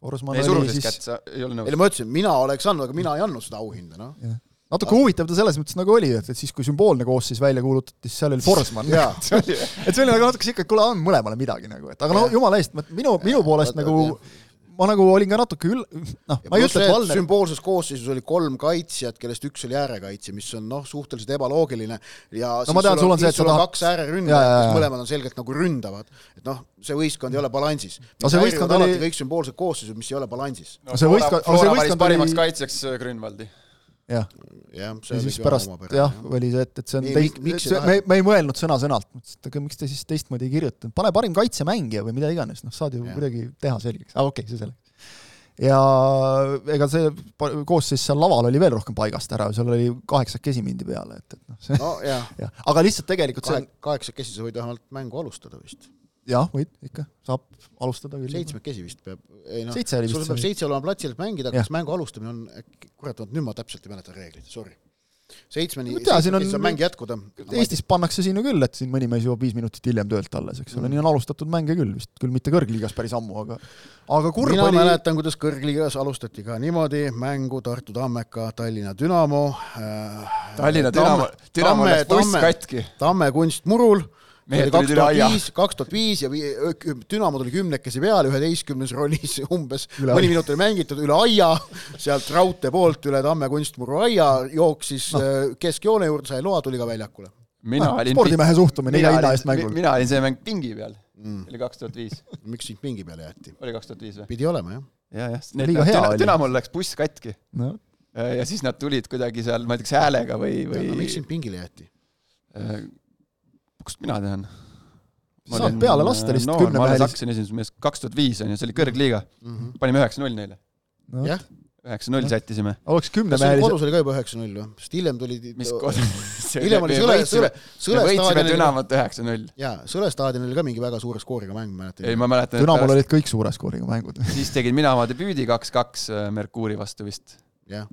Forsman ei oli surunud siis siis kätt, sa ei ma ütlesin, mina oleks andnud, aga mina ei andnud seda auhinda, noh. Natuke huvitav ta selles mõttes nagu oli, et, et siis, kui sümboolne koosseis välja kuulutati, siis seal oli Forsman. jaa, et see oli nagu natuke siuke, et kuule, anna mõlemale midagi nagu, et aga no jumala eest, minu, minu poolest Vaata, nagu jah. ma nagu olin ka natuke üll-, noh, ma ei ütle, et Valner, sümboolses koosseisus oli kolm kaitsjat, kellest üks oli äärekaitsja, mis on noh, suhteliselt ebaloogiline ja No ma tean, sul on see, et sul on tahad- kaks ääreründajat, kes mõlemad on selgelt nagu ründavad. et noh, see võistkond ei ole balansis. No see võistkond oli- kõik sümboolsed koosseisud, mis ei ole balansis. No see võistkond- see võistkond parimaks oli- kaitsjaks äh, Grünwaldi. jah, ja oli siis pärast omapärane, jah, oli see, et, et see on Nii, teist ei see, me, me ei mõelnud sõna-sõnalt, mõtlesin, et aga miks te siis teistmoodi ei kirjutanud, pane parim kaitsemängija või mida iganes, noh, saad ju Jah. kuidagi teha selgeks, aga okei okay,, see selleks. ja ega see koosseis seal laval oli veel rohkem paigast ära, seal oli kaheksakesi mindi peale, et, et noh, see no jah, jah, aga lihtsalt tegelikult see kahe, kaheksakesi sa võid vähemalt mängu alustada vist. jah, võid ikka, saab alustada küll. seitsmekesi vist peab, ei noh, sul peab seitse olema platsil, et mängida, kas mängu alustamine on, kurat, nüüd ma täpselt ei mäleta reegleid, sorry. seitsmeni, seitsmekesi saab mäng jätkuda. Eestis pannakse siin ju küll, et siin mõni mees jõuab viis minutit hiljem töölt alles, eks ole, Mm. nii on alustatud mänge küll vist, küll mitte kõrgliigas päris ammu, aga aga kurb mina oli, mäletan, kuidas kõrgliigas alustati ka niimoodi mängu Tartu Tammeka, Tallinna Dünamo äh,. Tallinna Dünamo, Dünamo läks buss katki. Tamme kunstmurul. Mehed tulid üle aia. viis, kaks tuhat viis ja Dünamo tuli kümnekesi peale, üheteistkümnes rolis umbes, mõni minut oli mängitud üle aia, sealt raudtee poolt üle Tamme kunstmuru aia, jooksis no. keskjoone juurde, sai loa, tuli ka väljakule mina olin spordimehe suhtumine iga hinna eest mängul. mina olin see mäng pingi peal, mm.. oli kaks tuhat viis, miks sind pingi peale jäeti? oli kaks tuhat viis või? pidi olema jah. ja, jah, oli. Dünamol läks buss katki no ja siis nad tulid kuidagi seal, ma ei tea, kas häälega või, no miks või sind pingile jäeti? Kust mina tean? saad peale lasta lihtsalt noor, ma alles kümnemehelist. hakkasin esimest meest, kaks tuhat viis on ju, see oli kõrgliiga, panime üheksa-null neile, no, jah, üheksa-null sättisime. oleks kas sul kümnemehelise, kodus oli ka juba üheksa-null või? sest hiljem tuli mis kord? hiljem oli Sõle, Sõle, Sõle võitsime staadionil Dünamot üheksa-null. jaa, Sõle staadionil oli ka mingi väga suure skooriga mäng, ma ei, mäletan. ma mäletan, Dünamol olid kõik suure skooriga mängud. siis tegin mina oma debüüdi kaks-kaks äh, Merkuuri vastu vist, jah,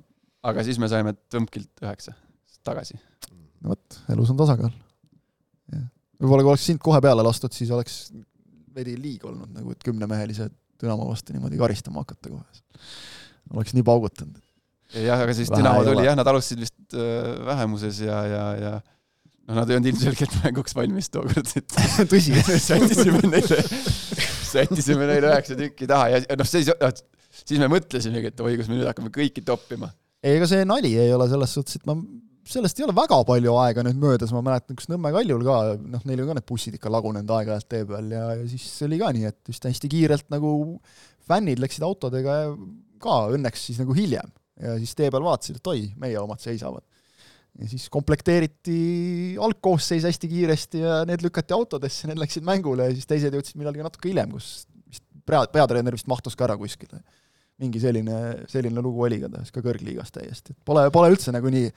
aga siis me saime tõmbkilt üheksa tagasi. no vot, elus on tasakaal. Võib-olla kui oleks sind kohe peale lastud, siis oleks veidi liig olnud nagu, et kümnemehelise Dünamo vastu niimoodi karistama hakata kohe. oleks nii paugutanud. jah, aga siis Vähe Dünamo tuli jah, nad alustasid vist äh, vähemuses ja, ja, ja noh, nad ei olnud ilmselgelt mänguks valmis tookord, et tõsi, sättisime neile, sättisime neile üheksa tükki taha ja noh, siis, siis me mõtlesimegi, et oi, kus me nüüd hakkame kõiki toppima. ei, ega see nali ei ole selles suhtes, et ma, sellest ei ole väga palju aega nüüd möödas, ma mäletan, kus Nõmme Kaljul ka, noh, neil on ka need bussid ikka lagunenud aeg-ajalt tee peal ja, ja siis oli ka nii, et vist hästi kiirelt nagu fännid läksid autodega ka õnneks siis nagu hiljem ja siis tee peal vaatasid, et oi, meie omad seisavad. ja siis komplekteeriti algkoosseis hästi kiiresti ja need lükati autodesse, need läksid mängule ja siis teised jõudsid millalgi natuke hiljem, kus vist pea, peatreener vist mahtus ka ära kuskile mingi selline, selline lugu oli igatahes ka kõrgliigas täiesti, et pole, pole üldse nagu nii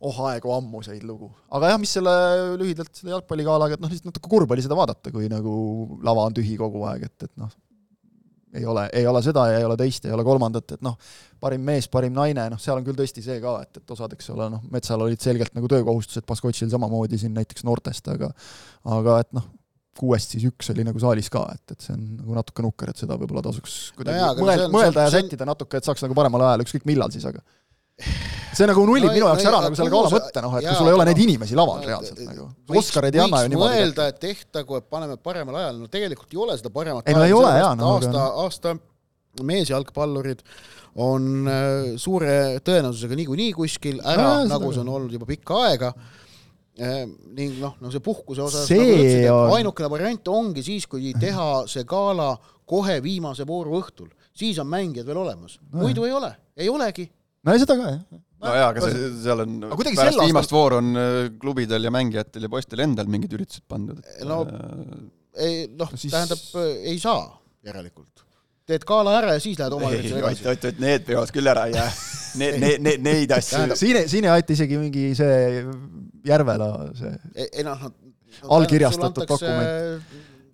oh aegu ammuseid lugu. aga jah, mis selle lühidalt selle jalgpalligaalaga, et noh, lihtsalt natuke kurb oli seda vaadata, kui nagu lava on tühi kogu aeg, et, et noh, ei ole, ei ole seda ja ei ole teist, ei ole kolmandat, et noh, parim mees, parim naine, noh, seal on küll tõesti see ka, et, et osad, eks ole, noh, Metsal olid selgelt nagu töökohustused, Baskotšil samamoodi siin näiteks noortest, aga aga et noh, kuuest siis üks oli nagu saalis ka, et, et see on nagu natuke nukker, et seda võib-olla tasuks kuidagi jaa, aga mõelda on- mõelda ja sättida natuke, et saaks nagu paremale ajale, ükskõik millal siis, aga see nagu nullib No no, minu jaoks no ära nagu selle gala mõtte, noh, et jaa, kui sul ei ole neid inimesi laval no, reaalselt nagu. Oskareid ei anna ju niimoodi. mõelda, et tehtagu, et paneme paremal ajal, no tegelikult ei ole seda paremat Ei, no ei ole, jaa, no aga- aasta, aasta meesjalgpallurid on äh, suure tõenäosusega niikuinii kuskil ära no,, nagu see on olnud juba pikka aega ning noh, no see puhkuse osas See nagu ütlesid, on- ainukene variant ongi siis, kui teha see gala kohe viimase vooru õhtul, siis on mängijad veel olemas, muidu ei ole, ei olegi. no ja seda ka, jah. No jaa, aga see, seal on, Aga kuidagi pärast sel aastal- viimast vooru on äh, klubidel ja mängijatel ja poistel endal mingid üritused pandud. No- Äh, ei noh No siis- tähendab, ei saa järelikult. teed gala ära ja siis lähed oma üritusele edasi. oot, oot, need peod küll ära ei jää. Need, need, need, neid asju. siin, siin ei aita isegi mingi see Järvela see ei, ei noh, Allkirjastatud dokument.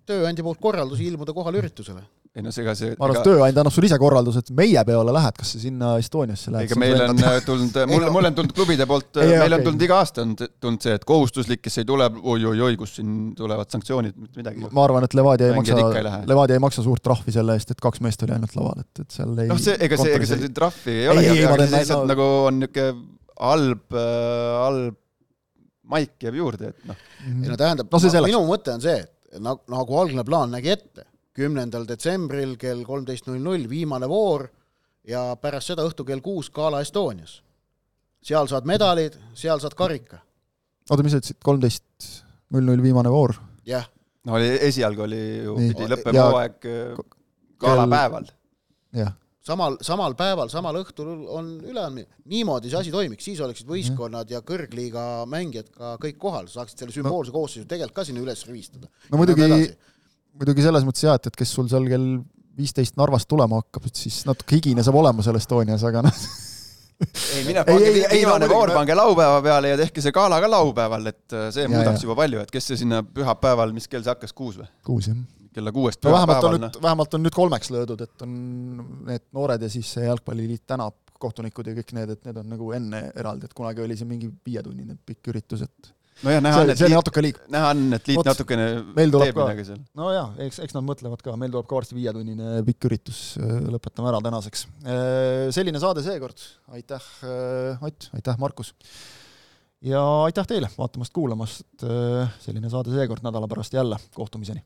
Tööandja poolt korraldusi ilmuda kohale üritusele. ei no ega see, ma arvan, et tööandja annab sulle ise korralduse, et meie peole lähed, kas sa sinna Estoniasse lähed. ega meil on äh, tulnud, mul, mul on tulnud klubide poolt, Ei, meil on okei. tulnud iga aasta on tulnud see, et kohustuslik, kes ei tule oi, oi-oi-oi, kus siin tulevad sanktsioonid, mitte midagi. ma arvan, et Levadia ei Mängijad ikka ei maksa lähe., Levadia ei maksa suurt trahvi selle eest, et kaks meest oli ainult laval, et, et seal ei noh, see, ega see, ega ei- trahvi ei Ei, ole, aga see lihtsalt no- nagu on niisugune halb, halb maik jääb juurde, et noh, ei no tähendab No minu mõte on see, et nagu, nagu algne plaan nägi ette, kümnendal detsembril kell kolmteist null null viimane voor ja pärast seda õhtul kell kuus Gala Estonias. seal saad medalid, seal saad karika. oota, mis sa ütlesid, kolmteist null null viimane voor? jah, no oli, esialgu oli ju, pidi lõppema Ja- hooaeg äh, galapäeval. jah. Samal, samal päeval, samal õhtul on üleandmine. niimoodi see asi toimiks, siis oleksid võistkonnad ja kõrgliiga mängijad ka kõik kohal, saaksid selle sümboolse koosseisu tegelikult ka sinna üles rivistada. no muidugi, muidugi selles mõttes jah, et, et kes sul seal kell viisteist Narvast tulema hakkab, et siis natuke higine saab olema seal Estonias, aga noh, ei mine Ei, pange viimane no voor pange laupäeva peale ja tehke see gala ka laupäeval, et äh, see Ja, muudaks ja. juba palju, et kes see sinna pühapäeval, mis kell see hakkas, kuus või? kuus jah. Kella kuuest no vähemalt on nüüd, vähemalt on nüüd kolmeks löödud, et on need noored ja siis see jalgpalliliit tänab kohtunikud ja kõik need, et need on nagu enne eraldi, et kunagi oli see mingi viietunnine pikk üritus, et nojah, näha on, et see liit, natuke liig-. näha on, et liit Vot, natukene teeb midagi seal. no jaa, eks, eks nad mõtlevad ka, meil tuleb ka varsti viietunnine pikk üritus, lõpetame ära tänaseks. selline saade seekord, aitäh Ott, aitäh Markus! ja aitäh teile vaatamast-kuulamast, selline saade seekord, nädala pärast jälle, kohtumiseni!